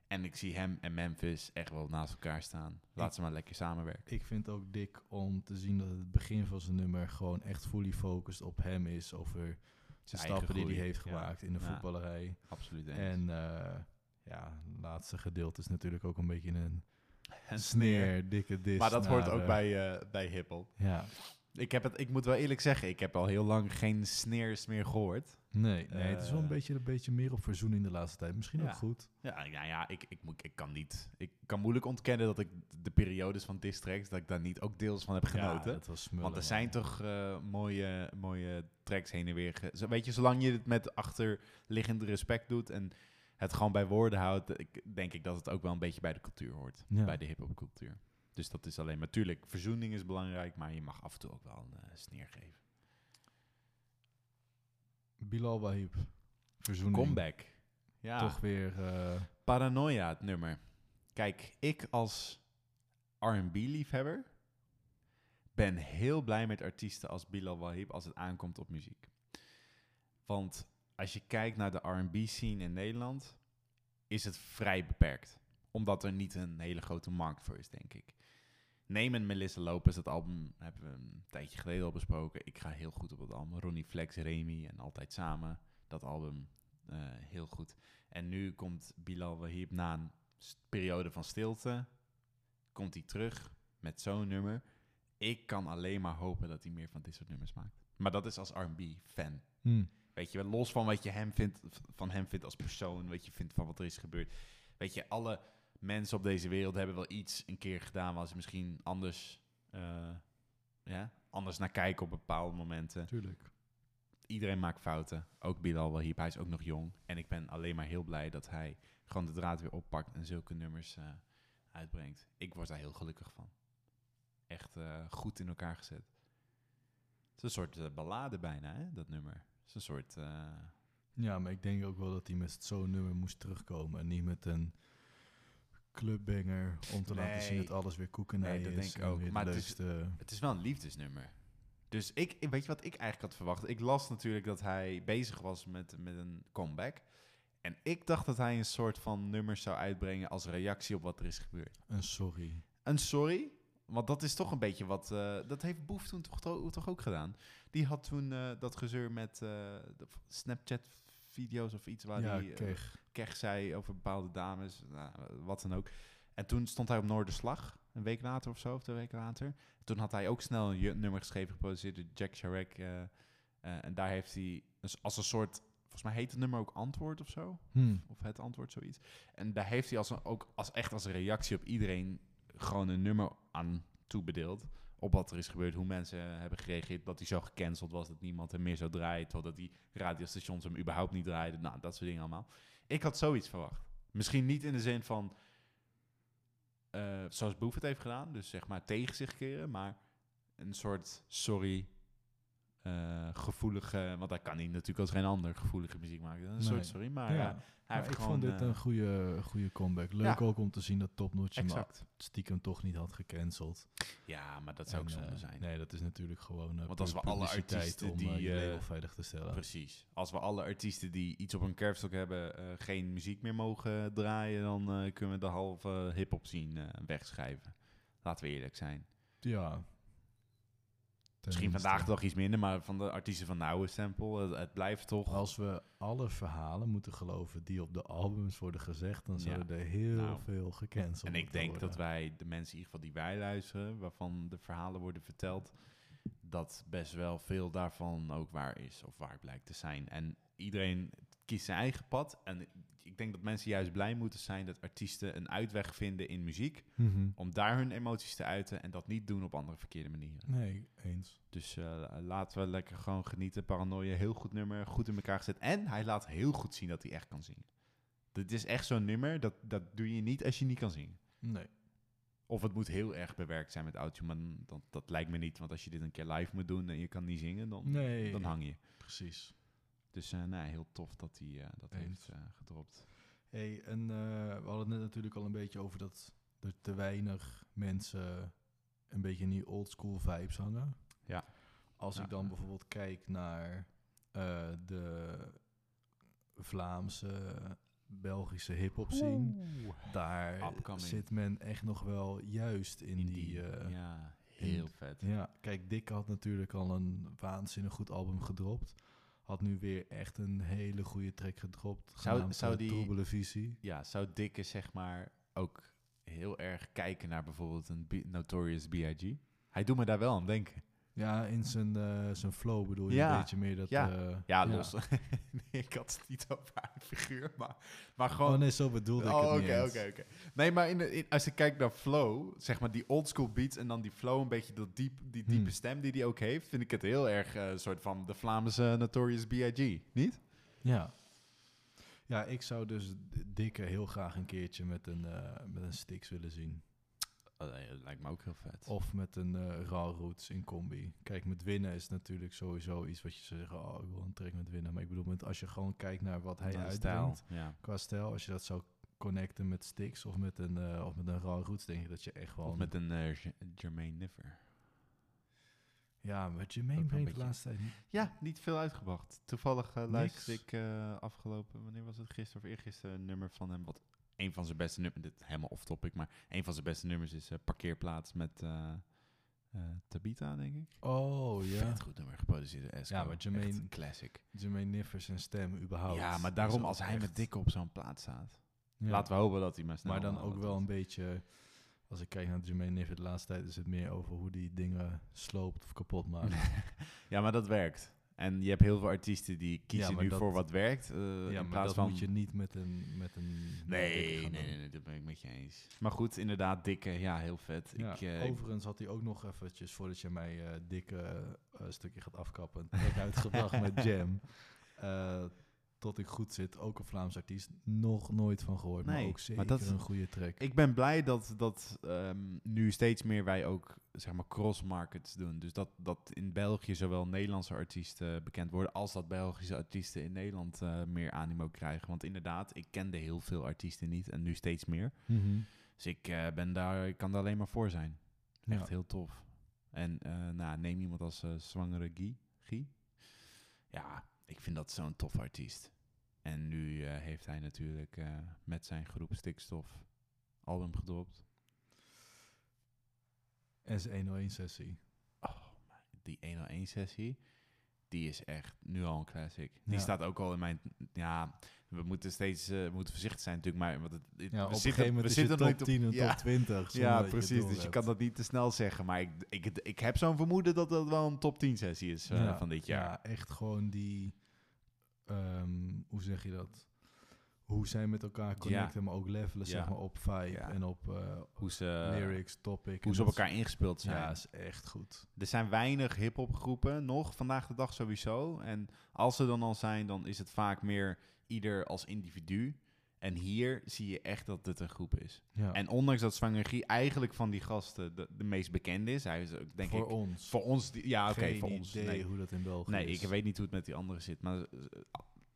En ik zie hem en Memphis echt wel naast elkaar staan. Laat Ik- ze maar lekker samenwerken. Ik vind het ook dik om te zien dat het begin van zijn nummer gewoon echt fully focused op hem is. Over de Zijn stappen die hij heeft Ja. gemaakt in de Ja. voetballerij. Absoluut. eens. En eh, ja, het laatste gedeelte is natuurlijk ook een beetje een En sneer, dikke dis. Maar dat hoort ook eh, bij, eh bij hiphop. Ja, Ik, heb het, ik moet wel eerlijk zeggen, ik heb al heel lang geen sneers meer gehoord. nee, nee het is wel een Eh, beetje, een beetje meer op verzoening de laatste tijd. Misschien Ja. ook goed. Ja, ja, ja ik, ik, moet, ik kan niet. Ik kan moeilijk ontkennen dat ik de periodes van diss tracks, dat ik daar niet ook deels van heb genoten. Ja, dat was smullen, Want er man. zijn toch eh, mooie, mooie tracks heen en weer. Zo, weet je, zolang je het met achterliggend respect doet en het gewoon bij woorden houdt, ik, denk ik dat het ook wel een beetje bij de cultuur hoort. Ja. Bij de hip-hop cultuur. Dus dat is alleen. Natuurlijk, verzoening is belangrijk, maar je mag af en toe ook wel een eh, sneer geven. Bilal Wahib, verzoening. Comeback. Ja. Toch weer... eh, Paranoia, het nummer. Kijk, ik als R&B-liefhebber ben heel blij met artiesten als Bilal Wahib als het aankomt op muziek. Want als je kijkt naar de R&B-scene in Nederland, is het vrij beperkt. Omdat er niet een hele grote markt voor is, denk ik. Neem een Melissa Lopez, dat album hebben we een tijdje geleden al besproken. Ik ga heel goed op dat album. Ronnie Flex, Remy en Altijd Samen. Dat album, eh, heel goed. En nu komt Bilal Wahib na een periode van stilte, komt hij terug met zo'n nummer. Ik kan alleen maar hopen dat hij meer van dit soort nummers maakt. Maar dat is als R&B-fan. hm. Weet je, los van wat je hem vindt, van hem vindt als persoon, wat je vindt van wat er is gebeurd. Weet je, alle mensen op deze wereld hebben wel iets een keer gedaan waar ze misschien anders, eh, ja, anders naar kijken op bepaalde momenten. Tuurlijk. Iedereen maakt fouten, ook Bilal Wahib, hij is ook nog jong. En ik ben alleen maar heel blij dat hij gewoon de draad weer oppakt en zulke nummers eh, uitbrengt. Ik word daar heel gelukkig van. Echt eh, goed in elkaar gezet. Het is een soort ballade bijna, hè, dat nummer. Het is een soort... Ja, maar ik denk ook wel dat hij met zo'n nummer moest terugkomen. En niet met een clubbanger om te laten zien dat alles weer koekenij Nee, dat is. denk ik ook. Maar het is-. Het is wel een liefdesnummer. Dus ik, weet je wat ik eigenlijk had verwacht? Ik las natuurlijk dat hij bezig was met, met een comeback. En ik dacht dat hij een soort van nummers zou uitbrengen als reactie op wat er is gebeurd. Een sorry. Een sorry, want dat is toch een beetje wat... eh, dat heeft Boef toen toch, to- toch ook gedaan. Die had toen eh, dat gezeur met eh, de Snapchat-video's of iets waar ja, hij... eh, kech zei over bepaalde dames, nou, wat dan ook. En toen stond hij op Noorderslag, een week later of zo, of twee weken later. Toen had hij ook snel een nummer geschreven, geproduceerd door Jack Sharek. eh, eh, en daar heeft hij dus als een soort, volgens mij heet het nummer ook Antwoord of zo. Hm. Of het antwoord, zoiets. En daar heeft hij als een, ook als, echt als reactie op iedereen gewoon een nummer aan toebedeeld. Op wat er is gebeurd, hoe mensen hebben gereageerd. Dat hij zo gecanceld was, dat niemand hem meer zou draaien. Totdat die radiostations hem überhaupt niet draaiden. Nou, dat soort dingen allemaal. Ik had zoiets verwacht. Misschien niet in de zin van... eh, zoals Boef het heeft gedaan. Dus zeg maar tegen zich keren. Maar een soort sorry... eh, gevoelige... Want hij kan niet natuurlijk als geen ander gevoelige muziek maken. Een Nee. soort sorry, maar ja, ja, hij maar heeft ik gewoon... vond dit eh, een goede, goede comeback. Leuk ja. ook om te zien dat Topnotch hem Exact. stiekem toch niet had gecanceld. Ja, maar dat zou ook zonde eh, zijn. Nee, dat is natuurlijk gewoon uh, Want als we alle artiesten om die, eh, eh, label veilig te stellen. Precies. Als we alle artiesten die iets op een kerfstok hebben eh, geen muziek meer mogen draaien, dan eh, kunnen we de halve hip-hop eh, wegschrijven. Laten we eerlijk zijn. Ja. Misschien vandaag de dag iets minder, maar van de artiesten van de oude stempel, het, het blijft toch. Als we alle verhalen moeten geloven die op de albums worden gezegd, dan Ja. zouden er heel Nou. veel gecanceld en ik denk worden. dat wij, de mensen in ieder geval die wij luisteren, waarvan de verhalen worden verteld, dat best wel veel daarvan ook waar is of waar blijkt te zijn. En iedereen kiest zijn eigen pad. En ik denk dat mensen juist blij moeten zijn dat artiesten een uitweg vinden in muziek. Mhm. Om daar hun emoties te uiten en dat niet doen op andere verkeerde manieren. Nee, eens. Dus eh, laten we lekker gewoon genieten. Paranoia, heel goed nummer, goed in elkaar gezet. En hij laat heel goed zien dat hij echt kan zingen. Dit is echt zo'n nummer, dat, dat doe je niet als je niet kan zingen. Nee. Of het moet heel erg bewerkt zijn met autotune, maar dat, dat lijkt me niet. Want als je dit een keer live moet doen en je kan niet zingen, dan, Nee. dan hang je. Precies. Dus nee, heel tof dat hij eh, dat heeft eh, gedropt. Hey, en we hadden het net natuurlijk al een beetje over dat er te weinig mensen een beetje in die old school vibes hangen. Ja. Als Ja, ik dan bijvoorbeeld kijk naar de Vlaamse, Belgische hip-hop scene, daar Upcoming. zit men echt nog wel juist in, In die. ja, in- heel vet. ja, kijk, Dick had natuurlijk al een waanzinnig goed album gedropt. Had nu weer echt een hele goede track gedropt. Zou- zou eh, die- Troebele Visie. Ja, zou Dikke zeg maar ook heel erg kijken naar bijvoorbeeld een B- Notorious B.I.G.? Hij doet me daar wel aan denken. Ja, in zijn, eh, zijn flow bedoel je Ja, een beetje meer dat... ja. eh, Ja, los. nee, ik had het niet over haar figuur, maar, maar gewoon... Oh nee, zo bedoelde ik Oh, het oké, niet oké, oké. Nee, maar in als je kijkt naar flow, zeg maar die oldschool beats en dan die flow, een beetje dat diep, die diepe Hmm. stem die die ook heeft, vind ik het heel erg eh, een soort van de Vlaamse Notorious B.I.G., niet? Ja. Ja, ik zou dus Dikke heel graag een keertje met een, met een Styx willen zien. Oh, dat lijkt me ook heel vet. Of met een eh Raw Roots in combi. Kijk, met winnen is natuurlijk sowieso iets wat je zegt, oh, ik wil een track met winnen. Maar ik bedoel, met, als je gewoon kijkt naar wat hij uitbrengt, Ja. qua stijl, als je dat zou connecten met Styx of met een, eh, of met een Raw Roots, denk ik dat je echt gewoon... Of met een J- Jermaine Niffer. Ja, met Jermaine wel brengt de beetje- laatste tijd niet. Ja, niet veel uitgebracht. Toevallig luisterde ik afgelopen, wanneer was het, gisteren of eergisteren, een nummer van hem, wat een van zijn beste nummers, dit helemaal off-topic, maar een van zijn beste nummers is eh, Parkeerplaats met eh, eh, Tabita, denk ik. Oh, ja. Vet goed nummer, geproduceerd door. Ja, maar Jermaine- Echt een classic. Jermaine Niffers en stem überhaupt. Ja, maar daarom als hij echt- met Dikke op zo'n plaat staat. Ja. Laten we hopen dat hij maar snel... Maar dan ook wel een beetje... Als ik kijk naar Jermaine Niffer de laatste tijd, is het meer over hoe die dingen sloopt of kapot maakt. ja, maar dat werkt. En je hebt heel veel artiesten die kiezen maar nu dat- voor wat werkt. eh, ja, in maar plaats dat van... moet je niet met een... Met een Nee, nee, nee, nee, dat ben ik met je eens. Maar goed, inderdaad, dikke, ja, heel vet. Ja, ik, eh, overigens had hij ook nog eventjes, voordat je mij eh, dikke stukje gaat afkappen, uitgebracht met Jam. Tot ik goed zit, ook een Vlaams artiest, nog nooit van gehoord. maar ook maar zeker dat is- een goede track. Ik ben blij dat, dat ehm, nu steeds meer wij ook zeg maar cross-markets doen. Dus dat, dat in België zowel Nederlandse artiesten bekend worden... als dat Belgische artiesten in Nederland eh, meer animo krijgen. Want inderdaad, ik kende heel veel artiesten niet en nu steeds meer. Mhm. Dus ik, eh, ben daar, ik kan daar alleen maar voor zijn. Echt Ja. heel tof. En eh, nou, neem iemand als Zwangere Guy. Guy. Ja, ik vind dat zo'n tof artiest. En nu eh, heeft hij natuurlijk eh, met zijn groep Stikstof album gedropt. S101-sessie. Oh, die 101-sessie, die is echt nu al een classic. Die Ja. staat ook al in mijn... Ja, we moeten steeds eh, we moeten voorzichtig zijn natuurlijk, maar want het, het- Ja, op we een zitten, we zitten top nooit op- 10 en ja. top 20. zonder Ja, precies. Dus je kan dat niet te snel zeggen. Maar ik, ik, ik heb zo'n vermoeden dat dat wel een top 10 sessie is Ja, van dit jaar. Ja, echt gewoon die... ehm, hoe zeg je dat? Hoe zij met elkaar connecten, maar ook levelen zeg maar, op vibe en op eh, Hoe ze, lyrics, topic. hoe ze op elkaar ingespeeld is- Ja, zijn. is echt goed. Er zijn weinig hip-hop groepen nog vandaag de dag sowieso. En als ze dan al zijn, dan is het vaak meer ieder als individu. En hier zie je echt dat het een groep is. Ja. En ondanks dat Zwangerie eigenlijk van die gasten de, de meest bekende is, hij is ook denk voor ik ons. voor ons, die- ja oké, voor ons. idee Nee, hoe dat in België nee is. ik weet niet hoe het met die anderen zit, maar uh,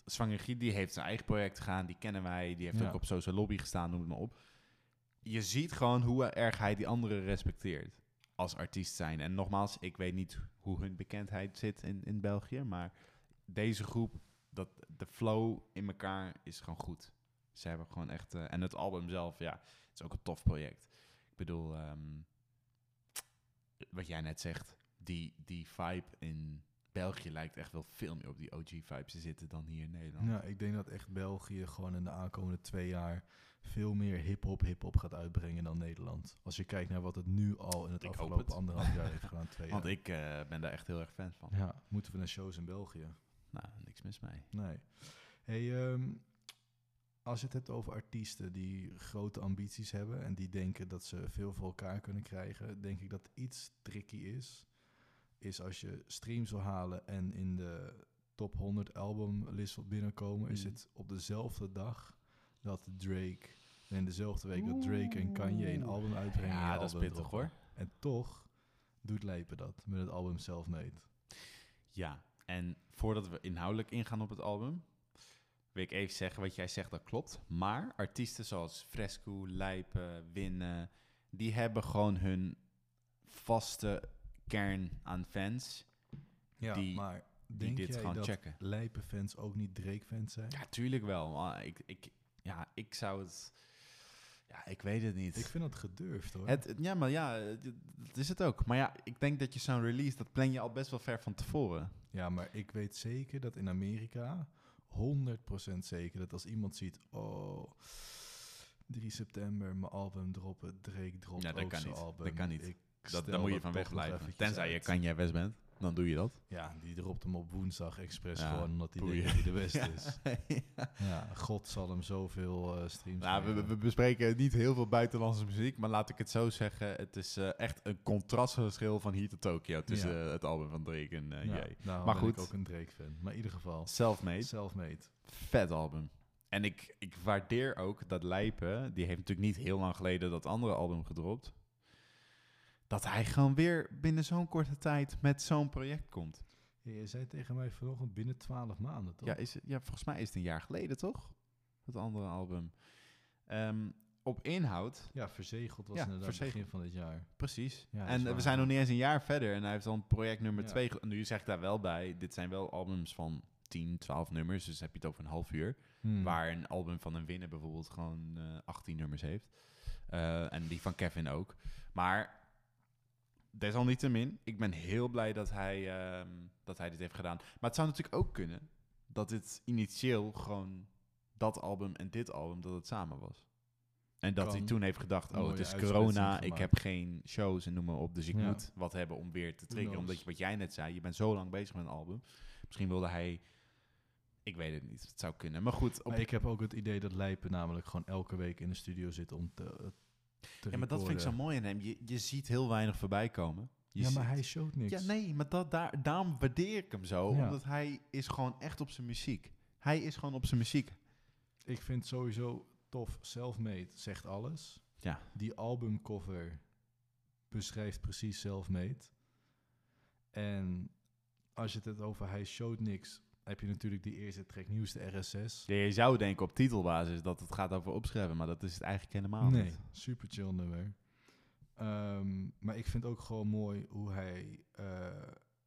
Zwangerie die heeft zijn eigen project gedaan, die kennen wij, die heeft Ja. ook op Social Lobby gestaan, noem het maar op. Je ziet gewoon hoe erg hij die anderen respecteert als artiest zijn. En nogmaals, ik weet niet hoe hun bekendheid zit in, in België, maar deze groep, dat, de flow in elkaar is gewoon goed. Ze hebben gewoon echt... eh, en het album zelf, ja, het is ook een tof project. Ik bedoel, ehm, wat jij net zegt, die, die vibe in België lijkt echt wel veel meer op die OG-vibes te zitten dan hier in Nederland. Ja, ik denk dat echt België gewoon in de aankomende twee jaar veel meer hip-hop, hip-hop gaat uitbrengen dan Nederland. Als je kijkt naar wat het nu al in het Ik afgelopen het. anderhalf jaar heeft gedaan, twee Want jaar. ik eh, ben daar echt heel erg fan van. Ja, moeten we naar shows in België? Nou, niks mis mee. Nee. Hey, ehm, als je het hebt over artiesten die grote ambities hebben en die denken dat ze veel voor elkaar kunnen krijgen, denk ik dat iets tricky is. Is als je streams wil halen en in de top 100 albumlist wil binnenkomen, is Mm. het op dezelfde dag dat Drake, en dezelfde week dat Drake en Kanye een album uitbrengen. en Ja, dat is pittig hoor. En toch doet Lijpen dat met het album Selfmade. Ja, en voordat we inhoudelijk ingaan op het album, wil ik even zeggen wat jij zegt, dat klopt. Maar artiesten zoals Fresco, Lijpen, Winnen, die hebben gewoon hun vaste kern aan fans Ja, Die- maar die denk dit jij gewoon dat checken. Lijpen-fans ook niet Drake-fans zijn? Ja, tuurlijk wel. Maar ik, ik, ja, ik zou het... Ja, ik weet het niet. Ik vind dat gedurfd hoor. Het, ja, maar ja, dat is het ook. Maar ja, ik denk dat je zo'n release, dat plan je al best wel ver van tevoren. Ja, maar ik weet zeker dat in Amerika, 100% zeker, dat als iemand ziet, oh, 3 september, mijn album droppen, Drake dropt Ja, dat ook kan zijn niet. album. Dat kan niet. Ik Dat, daar moet je van wegblijven. Tenzij je. Kanye West bent, dan doe je dat. Ja, die dropt hem op woensdag expres Ja, gewoon omdat hij boeien. denkt dat hij de beste is. Ja, God zal hem zoveel eh, streams Nou, we, bespreken niet heel veel buitenlandse muziek, maar laat ik het zo zeggen. Het is eh, echt een contrastverschil van hier tot Tokyo tussen Ja. het album van Drake en eh Jay. daarom Maar ben ik goed. ook een Drake-fan. Maar in ieder geval, Selfmade, self-made. vet album. En ik, ik waardeer ook dat Lijpen, die heeft natuurlijk niet heel lang geleden dat andere album gedropt, dat hij gewoon weer binnen zo'n korte tijd met zo'n project komt. Ja, je zei tegen mij vanochtend binnen 12 maanden, toch? Ja, is, ja, volgens mij is het een jaar geleden, toch? Het andere album. Ehm, op inhoud, Ja, verzegeld was Ja, inderdaad verzegeld. begin van dit jaar. precies. Ja, en we zijn nog niet eens een jaar verder en hij heeft dan project nummer. 2. Nu zeg ik daar wel bij, dit zijn wel albums van 10, 12 nummers, dus heb je het over een half uur. Hmm. Waar een album van een winner bijvoorbeeld gewoon eh 18 nummers heeft. Eh, en die van Kevin ook. Maar desalniettemin, ik ben heel blij dat hij, ehm, dat hij dit heeft gedaan. Maar het zou natuurlijk ook kunnen dat dit initieel gewoon dat album en dit album, dat het samen was. En dat hij toen heeft gedacht, oh, het is corona, ik heb geen shows en noem maar op. Dus ik Ja. moet wat hebben om weer te triggeren. Omdat je, wat jij net zei, je bent zo lang bezig met een album. Misschien wilde hij, ik weet het niet, het zou kunnen. Maar goed, op Maar ik heb ook het idee dat Lijpen namelijk gewoon elke week in de studio zit om te Ja, maar dat vind ik zo mooi aan hem. Je, je ziet heel weinig voorbij komen. Je Ja, maar ziet- hij showt niks. Ja, nee, maar dat, daar, daarom waardeer ik hem zo. Ja. Omdat hij is gewoon echt op zijn muziek. Hij is gewoon op zijn muziek. Ik vind sowieso tof. Selfmade zegt alles. Ja. Die albumcover beschrijft precies Selfmade. En als je het hebt over Hij showt niks, heb je natuurlijk die eerste track nieuwste RSS. Ja, je zou denken op titelbasis dat het gaat over opschrijven, maar dat is het eigenlijk helemaal nee, niet. super chill nummer. Ehm, maar ik vind ook gewoon mooi hoe hij eh,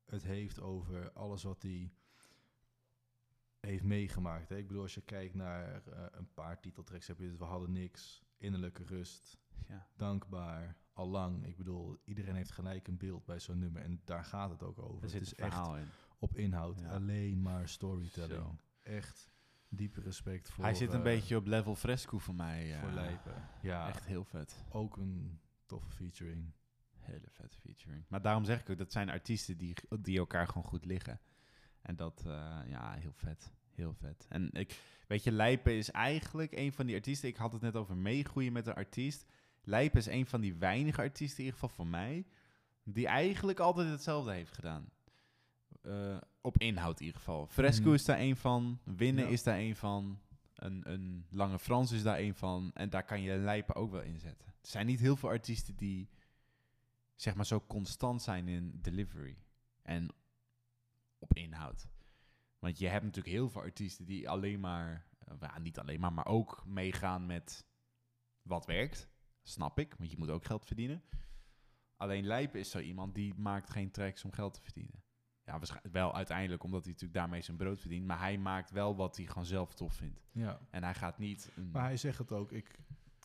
het heeft over alles wat hij heeft meegemaakt. Hè? Ik bedoel, als je kijkt naar eh, een paar titeltracks, heb je het We hadden niks, Innerlijke rust, Ja. Dankbaar, Allang. Ik bedoel, iedereen heeft gelijk een beeld bij zo'n nummer en daar gaat het ook over. Er zit het is een verhaal in. Op inhoud, Ja. alleen maar storytelling. Zo. Echt diepe respect voor... Hij zit een eh, beetje op level fresco voor mij. voor eh, Lijpen. Ja, Echt heel vet. ook een toffe featuring. Hele vette featuring. Maar daarom zeg ik ook, dat zijn artiesten die, die elkaar gewoon goed liggen. En dat, eh, ja, heel vet. Heel vet. En ik, weet je, Lijpen is eigenlijk een van die artiesten. Ik had het net over meegroeien met een artiest. Lijpen is een van die weinige artiesten, in ieder geval voor mij, die eigenlijk altijd hetzelfde heeft gedaan. Eh, op inhoud in ieder geval. Fresco Mhm. is daar een van. Winnen Ja. is daar een van. Een, een Lange Frans is daar een van. En daar kan je Lijpen ook wel inzetten. Er zijn niet heel veel artiesten die zeg maar zo constant zijn in delivery en op inhoud. Want je hebt natuurlijk heel veel artiesten die alleen maar, eh, ja, niet alleen maar, maar ook meegaan met wat werkt. Snap ik, want je moet ook geld verdienen. Alleen Lijpen is zo iemand die maakt geen tracks om geld te verdienen. Ja, waarschijnlijk wel uiteindelijk omdat hij natuurlijk daarmee zijn brood verdient. Maar hij maakt wel wat hij gewoon zelf tof vindt. Ja, En hij gaat niet... Een, maar hij zegt het ook. Ik,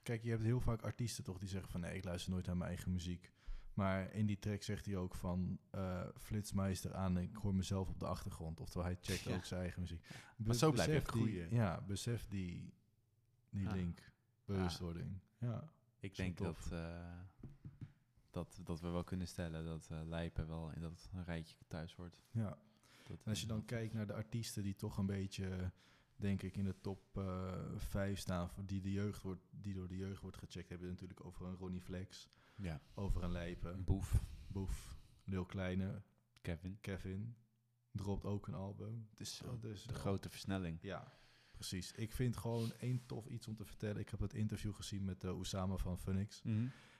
kijk, je hebt heel vaak artiesten toch die zeggen van... nee, ik luister nooit naar mijn eigen muziek. Maar in die track zegt hij ook van... eh flitsmeister aan, ik hoor mezelf op de achtergrond. Oftewel, hij checkt Ja. ook zijn eigen muziek. Maar zo blijf je besef ook die- groeien. Ja, besef die, die Ja. link, bewustwording. Ja. Ik denk tof. dat, eh, dat, dat we wel kunnen stellen dat eh Lijpen wel in dat rijtje thuis hoort. ja. Dat, En als je eh, dan kijkt naar de artiesten die toch een beetje, denk ik, in de top eh 5 staan, voor die, de jeugd wordt, die door de jeugd wordt gecheckt, hebben we natuurlijk over een Ronnie Flex, Ja, over een Lijpen, Boef, Boef, Lil Kleine, Kevin, Kevin, dropt ook een album. Het is Zo, dus de grote versnelling. Ja, precies. Ik vind gewoon één tof iets om te vertellen. Ik heb het interview gezien met uh, Osama van Phoenix.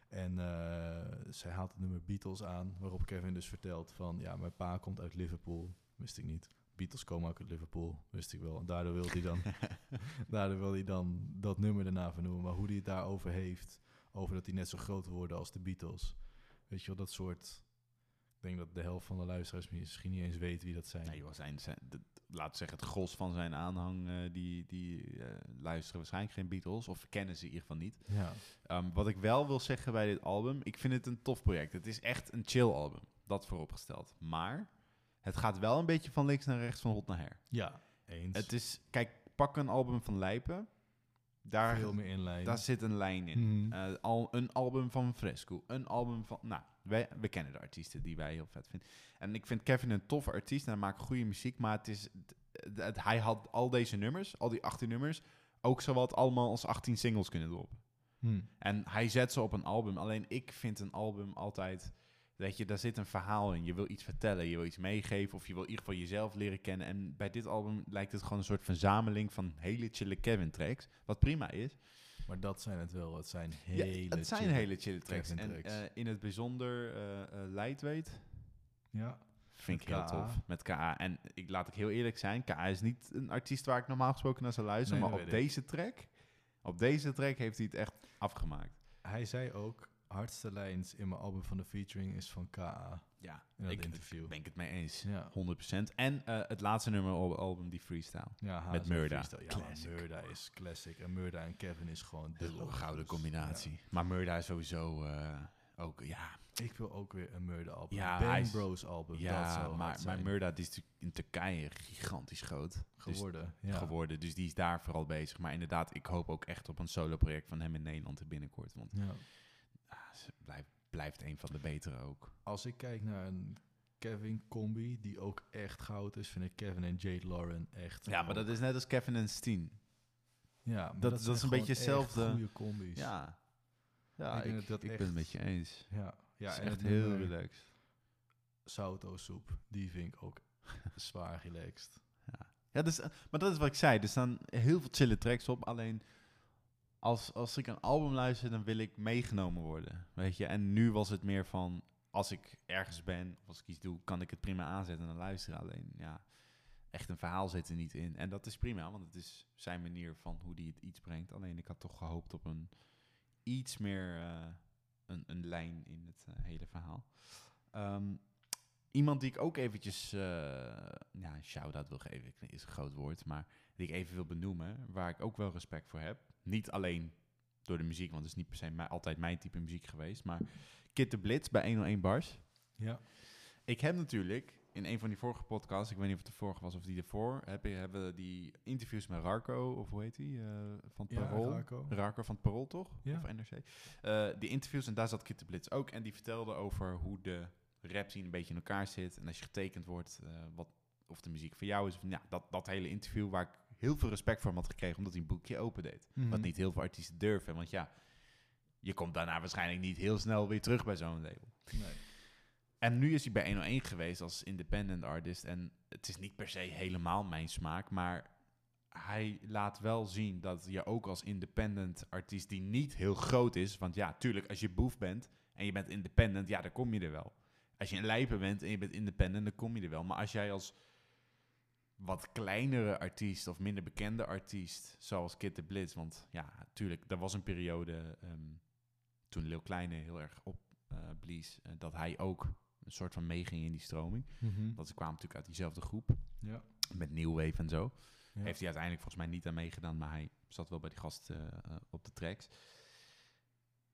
En uh, zij haalt het nummer Beatles aan, waarop Kevin dus vertelt van, ja, mijn pa komt uit Liverpool. Wist ik niet. Beatles komen ook uit Liverpool, wist ik wel. En daardoor wil hij dan, daardoor wil hij dan dat nummer daarna vernoemen. Maar hoe hij het daarover heeft, over dat hij net zo groot worden als de Beatles. Weet je wel, dat soort... Denk dat de helft van de luisteraars misschien niet eens weet wie dat zijn. Nee, joh, zijn, zijn, de, laten we zeggen, het gros van zijn aanhang, uh, die, die uh, luisteren waarschijnlijk geen Beatles, of kennen ze in ieder geval niet. Ja. Um, wat ik wel wil zeggen bij dit album, ik vind het een tof project. Het is echt een chill album, dat vooropgesteld. Maar het gaat wel een beetje van links naar rechts, van hot naar her. Ja, eens. Het is, kijk, pak een album van Lijpen. Daar, Veel meer in lijn. daar zit een lijn in. Mm. Uh, al, een album van Fresco. Een album van... Nou, wij, we kennen de artiesten die wij heel vet vinden. En ik vind Kevin een toffe artiest en hij maakt goede muziek. Maar het is, het, het, hij had al deze nummers, al die 18 nummers... ook zowat allemaal als 18 singles kunnen droppen. Hmm. En hij zet ze op een album. Alleen ik vind een album altijd... Weet je, daar zit een verhaal in. Je wil iets vertellen, je wil iets meegeven... of je wil in ieder geval jezelf leren kennen. En bij dit album lijkt het gewoon een soort verzameling... van hele chille Kevin-tracks. Wat prima is. Maar dat zijn het wel. Het zijn hele ja, het zijn chille hele chille tracks. En tracks. uh, in het bijzonder uh, uh, Lightweight... Ja. Vind ik heel tof. Met KA. En ik laat ik heel eerlijk zijn. KA is niet een artiest waar ik normaal gesproken naar zou luisteren. Nee, maar op ik. deze track... Op deze track heeft hij het echt afgemaakt. Hij zei ook... Hardste lijns in mijn album van de featuring is van K.A. Ja, In dat ik interview. ben ik het mee eens. Ja. 100%. En uh, het laatste nummer op album, die freestyle. Ja, Met Murda. Ja. Murda is classic. En Murda en Kevin is gewoon de De gouden combinatie. Maar Murda is sowieso uh, ook, ja... Ik wil ook weer een Murda album. Ja, Bang Bros album. dat Ja, zou hard maar, maar. Murda die is in Turkije gigantisch groot. Dus- geworden. ja. geworden. Dus die is daar vooral bezig. Maar inderdaad, ik hoop ook echt op een solo-project van hem in Nederland binnenkort. Want Ja. ah, ze blijft, blijft een van de betere ook. Als ik kijk naar een Kevin combi die ook echt goud is, vind ik Kevin en Jade Lauren echt. Ja, maar dat is net als Kevin en Steen. ja, maar dat- dat zijn is een beetje hetzelfde. Goede combis. Ja, ja Ik ik, dat dat ik echt- ben het met je eens. ja, Ja, ja is en echt heel relaxed. Sauto soep, die vind ik ook zwaar relaxed. Ja, dus, eh, maar dat is wat ik zei. Er staan heel veel chille tracks op. Alleen als, als ik een album luister, dan wil ik meegenomen worden. Weet je? En nu was het meer van, als ik ergens ben, of als ik iets doe, kan ik het prima aanzetten en luisteren. Alleen, ja, echt een verhaal zit er niet in. En dat is prima, want het is zijn manier van hoe die het iets brengt. Alleen ik had toch gehoopt op een iets meer eh, een, een lijn in het eh, hele verhaal. Ehm, iemand die ik ook eventjes eh, ja, een shout-out wil geven, is een groot woord, maar die ik even wil benoemen, waar ik ook wel respect voor heb. Niet alleen door de muziek, want het is niet per se mij, altijd mijn type muziek geweest, maar Kit de Blitz bij 101 Bars. Ja. Ik heb natuurlijk in een van die vorige podcasts, ik weet niet of het de vorige was of die ervoor, heb hebben we die interviews met Rarco, of hoe heet die, eh, van het Ja, Parool. Rarco. Rarco van het Parool, toch? Ja. Of NRC. Eh, die interviews, en daar zat Kit de Blitz ook. En die vertelde over hoe de rap scene een beetje in elkaar zit. En als je getekend wordt, eh, wat, of de muziek voor jou is. Of, ja, dat, dat hele interview waar ik heel veel respect voor hem had gekregen, omdat hij een boekje open deed. Mhm. Wat niet heel veel artiesten durven. Want ja, je komt daarna waarschijnlijk niet heel snel weer terug bij zo'n label. Nee. En nu is hij bij 101 geweest als independent artist. En het is niet per se helemaal mijn smaak, maar hij laat wel zien dat je ook als independent artiest die niet heel groot is, want ja, tuurlijk, als je boef bent en je bent independent, ja, dan kom je er wel. Als je een lijper bent en je bent independent, dan kom je er wel. Maar als jij als wat kleinere artiest of minder bekende artiest, zoals Kid de Blitz, want ja, tuurlijk, er was een periode ehm, toen Lil Kleine heel erg opblies, eh dat hij ook een soort van meeging in die stroming. Mhm. Dat ze kwamen natuurlijk uit diezelfde groep, Ja. met New Wave en zo. Ja. Heeft hij uiteindelijk volgens mij niet aan meegedaan, maar hij zat wel bij die gast eh, eh, op de tracks.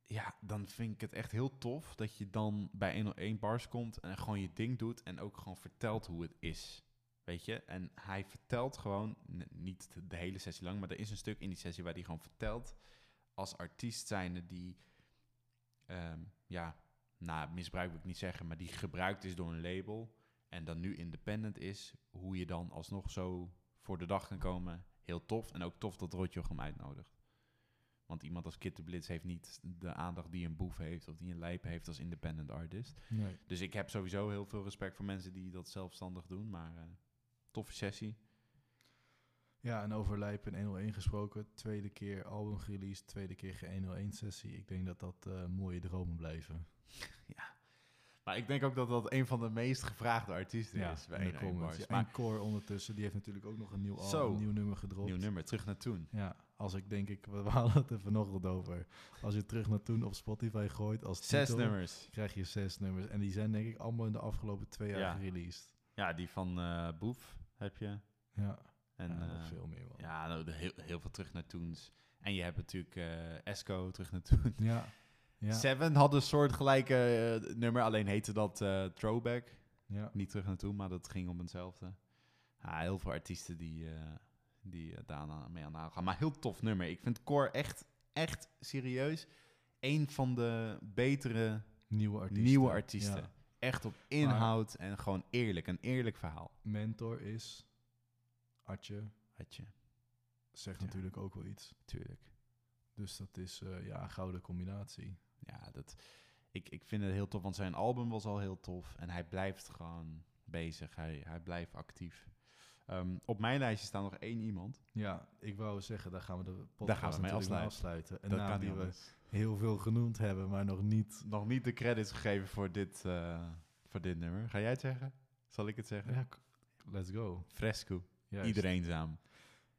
Ja, dan vind ik het echt heel tof dat je dan bij 101 bars komt en gewoon je ding doet en ook gewoon vertelt hoe het is. Weet je? En hij vertelt gewoon, niet de hele sessie lang, maar er is een stuk in die sessie waar hij gewoon vertelt als artiest zijnde die, ehm, ja, nou, misbruik wil ik niet zeggen, maar die gebruikt is door een label en dan nu independent is, hoe je dan alsnog zo voor de dag kan komen. Heel tof. En ook tof dat Rotjoch hem uitnodigt. Want iemand als Kit de Blitz heeft niet de aandacht die een boef heeft of die een lijp heeft als independent artist. Nee. Dus ik heb sowieso heel veel respect voor mensen die dat zelfstandig doen. Maar eh, toffe sessie. Ja, en over Lijp en 101 gesproken. Tweede keer album release, tweede keer geen 101 sessie. Ik denk dat dat eh, mooie dromen blijven. Maar ik denk ook dat dat een van de meest gevraagde artiesten is bij in de 101 comments. Ja, Maar en ondertussen, die heeft natuurlijk ook nog een nieuw, album, een nieuw nummer gedropt. nieuw nummer, terug naar toen. Ja, als ik denk ik, we hadden het er vanochtend over. Als je terug naar toen op Spotify gooit als Zes titel, nummers. krijg je zes nummers. En die zijn denk ik allemaal in de afgelopen twee jaar Ja. gereleased. Ja, die van eh, Boef heb je. Ja, En ja, nog eh, veel meer man. Ja, nou, de heel, heel veel terug naar toens. En je hebt natuurlijk eh, Esco terug naar toen. Ja, ja, Seven had een soort gelijke eh, nummer, alleen heette dat Throwback. ja. Niet terug naar toen, maar dat ging om hetzelfde. Ja, heel veel artiesten die, eh, die daar aan- mee aan gaan. Maar heel tof nummer. Ik vind Core echt, echt serieus een van de betere Nieuwe artiesten. nieuwe artiesten. Ja. Echt op inhoud en gewoon eerlijk. Een eerlijk verhaal. Mentor is Atje. Had je, Zegt Ja. natuurlijk ook wel iets. natuurlijk. Dus dat is eh, ja, een gouden combinatie. Ja, dat, ik, ik vind het heel tof, want zijn album was al heel tof. En hij blijft gewoon bezig. Hij, hij blijft actief. Ehm, op mijn lijstje staat nog één iemand. Ja, ik wou zeggen, daar gaan we de Daar podcast gaan we mee afsluiten. afsluiten. Een dat kan die we. Heel veel genoemd hebben, maar nog niet. Nog niet de credits gegeven voor dit, eh, voor dit nummer. Ga jij het zeggen? Zal ik het zeggen? Ja, let's go. Fresco. Juist. Iedereenzaam.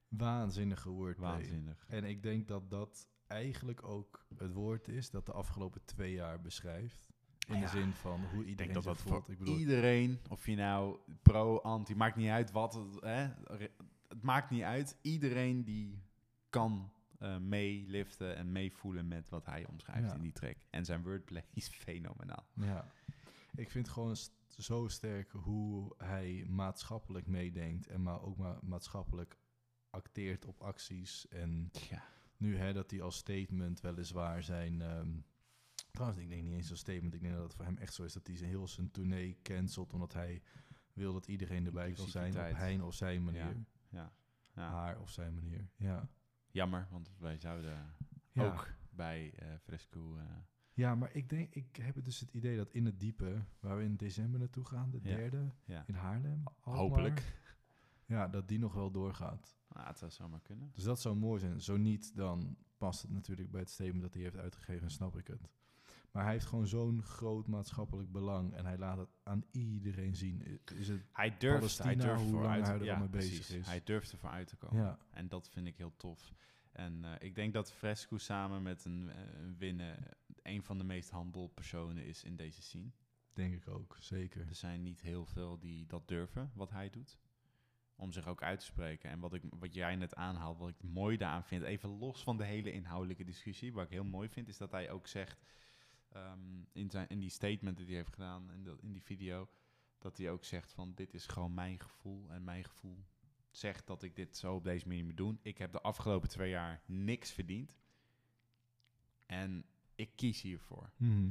Waanzinnige wordplay. Waanzinnig. En ik denk dat dat eigenlijk ook het woord is dat de afgelopen twee jaar beschrijft. In Ja, de zin van hoe Ik iedereen denk dat zich dat voelt. voor Ik bedoel, iedereen, of je nou pro, anti, maakt niet uit wat het, hè, het maakt niet uit. Iedereen die kan eh meeliften en meevoelen met wat hij omschrijft Ja. in die track. En zijn wordplay is fenomenaal. Ja, ik vind gewoon st- zo sterk hoe hij maatschappelijk meedenkt en maar ook ma maatschappelijk acteert op acties. En Ja. nu hè, dat hij als statement weliswaar zijn... ehm, trouwens, ik denk niet eens als statement. Ik denk dat het voor hem echt zo is dat hij zijn heel zijn tournee cancelt... omdat hij wil dat iedereen erbij kan zijn op zijn of zijn manier. Ja. Ja. Haar of zijn manier, ja. Jammer, want wij zouden Ja. ook bij eh, Fresco... eh, Ja, maar ik denk, ik heb dus het idee dat in het diepe, waar we in december naartoe gaan, de Ja. derde, ja. in Haarlem, Alkmaar, Hopelijk. Ja, dat die nog wel doorgaat. Nou, het zou zomaar kunnen. Dus dat zou mooi zijn. Zo niet, dan past het natuurlijk bij het statement dat hij heeft uitgegeven, snap ik het. Maar hij heeft gewoon zo'n groot maatschappelijk belang en hij laat het aan iedereen zien. Is het, Hij durft, Palestina, hij durft hoe lang hij er ja, mee bezig precies. is. Hij durft ervoor uit te komen. ja, En dat vind ik heel tof. En eh, ik denk dat Fresco samen met een, eh, een winnen een van de meest humble personen is in deze scene. denk ik ook, zeker. Er zijn niet heel veel die dat durven, wat hij doet. Om zich ook uit te spreken. En wat, ik, wat jij net aanhaalt, wat ik mooi daaraan vind, even los van de hele inhoudelijke discussie, wat ik heel mooi vind, is dat hij ook zegt ehm, in, zijn, in die statement die hij heeft gedaan, in, dat, in die video, dat hij ook zegt van dit is gewoon mijn gevoel en mijn gevoel zegt dat ik dit zo op deze manier moet doen. Ik heb de afgelopen twee jaar niks verdiend en ik kies hiervoor Mhm.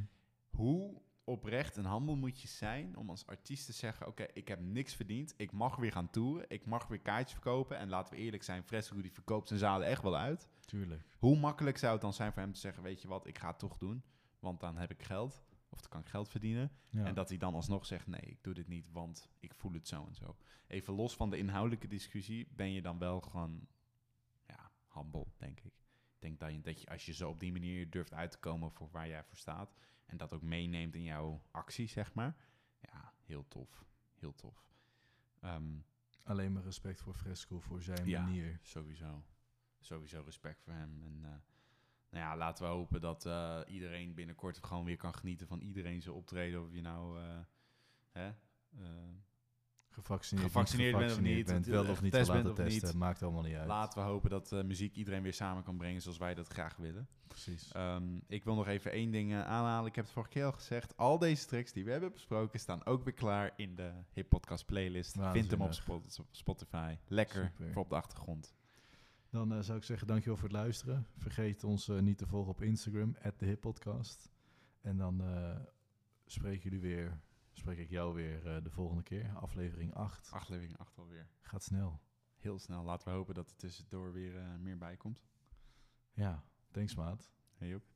hoe oprecht en handel moet je zijn om als artiest te zeggen: Oké, ik heb niks verdiend. Ik mag weer gaan toeren. Ik mag weer kaartjes verkopen. En laten we eerlijk zijn: Fresco die verkoopt zijn zalen echt wel uit. Tuurlijk. Hoe makkelijk zou het dan zijn voor hem te zeggen: Weet je wat, ik ga het toch doen. Want dan heb ik geld. Of dan kan ik geld verdienen. Ja. En dat hij dan alsnog zegt: Nee, ik doe dit niet, want ik voel het zo en zo. Even los van de inhoudelijke discussie, ben je dan wel gewoon ja, humble, denk ik. Ik denk dat je, dat je als je zo op die manier durft uit te komen voor waar jij voor staat. En dat ook meeneemt in jouw actie, zeg maar. Ja, heel tof. Heel tof. Ehm, Alleen maar respect voor Fresco, voor zijn Ja. manier. sowieso. Sowieso respect voor hem. En eh, nou ja, laten we hopen dat eh, iedereen binnenkort gewoon weer kan genieten van iedereen zijn optreden. Of je nou eh, hè, eh, Gevaccineerd, Gevaccineerd bent of niet, bent, wel of niet laten niet. testen. Maakt allemaal niet uit. laten we hopen dat muziek iedereen weer samen kan brengen zoals wij dat graag willen. Precies. Ehm, ik wil nog even één ding aanhalen. Ik heb het vorige keer al gezegd. Al deze tracks die we hebben besproken staan ook weer klaar in de Hip Podcast playlist. Vind hem op Spotify. Lekker Super. voor op de achtergrond. Dan eh, zou ik zeggen, dankjewel voor het luisteren. Vergeet ons eh, niet te volgen op Instagram, @thehippodcast. En dan eh spreek jullie weer, spreek ik jou weer de volgende keer. Aflevering 8. Aflevering 8 alweer. Gaat snel. Heel snel. Laten we hopen dat er tussendoor weer meer bij komt. Ja, thanks maat. Hey Joep.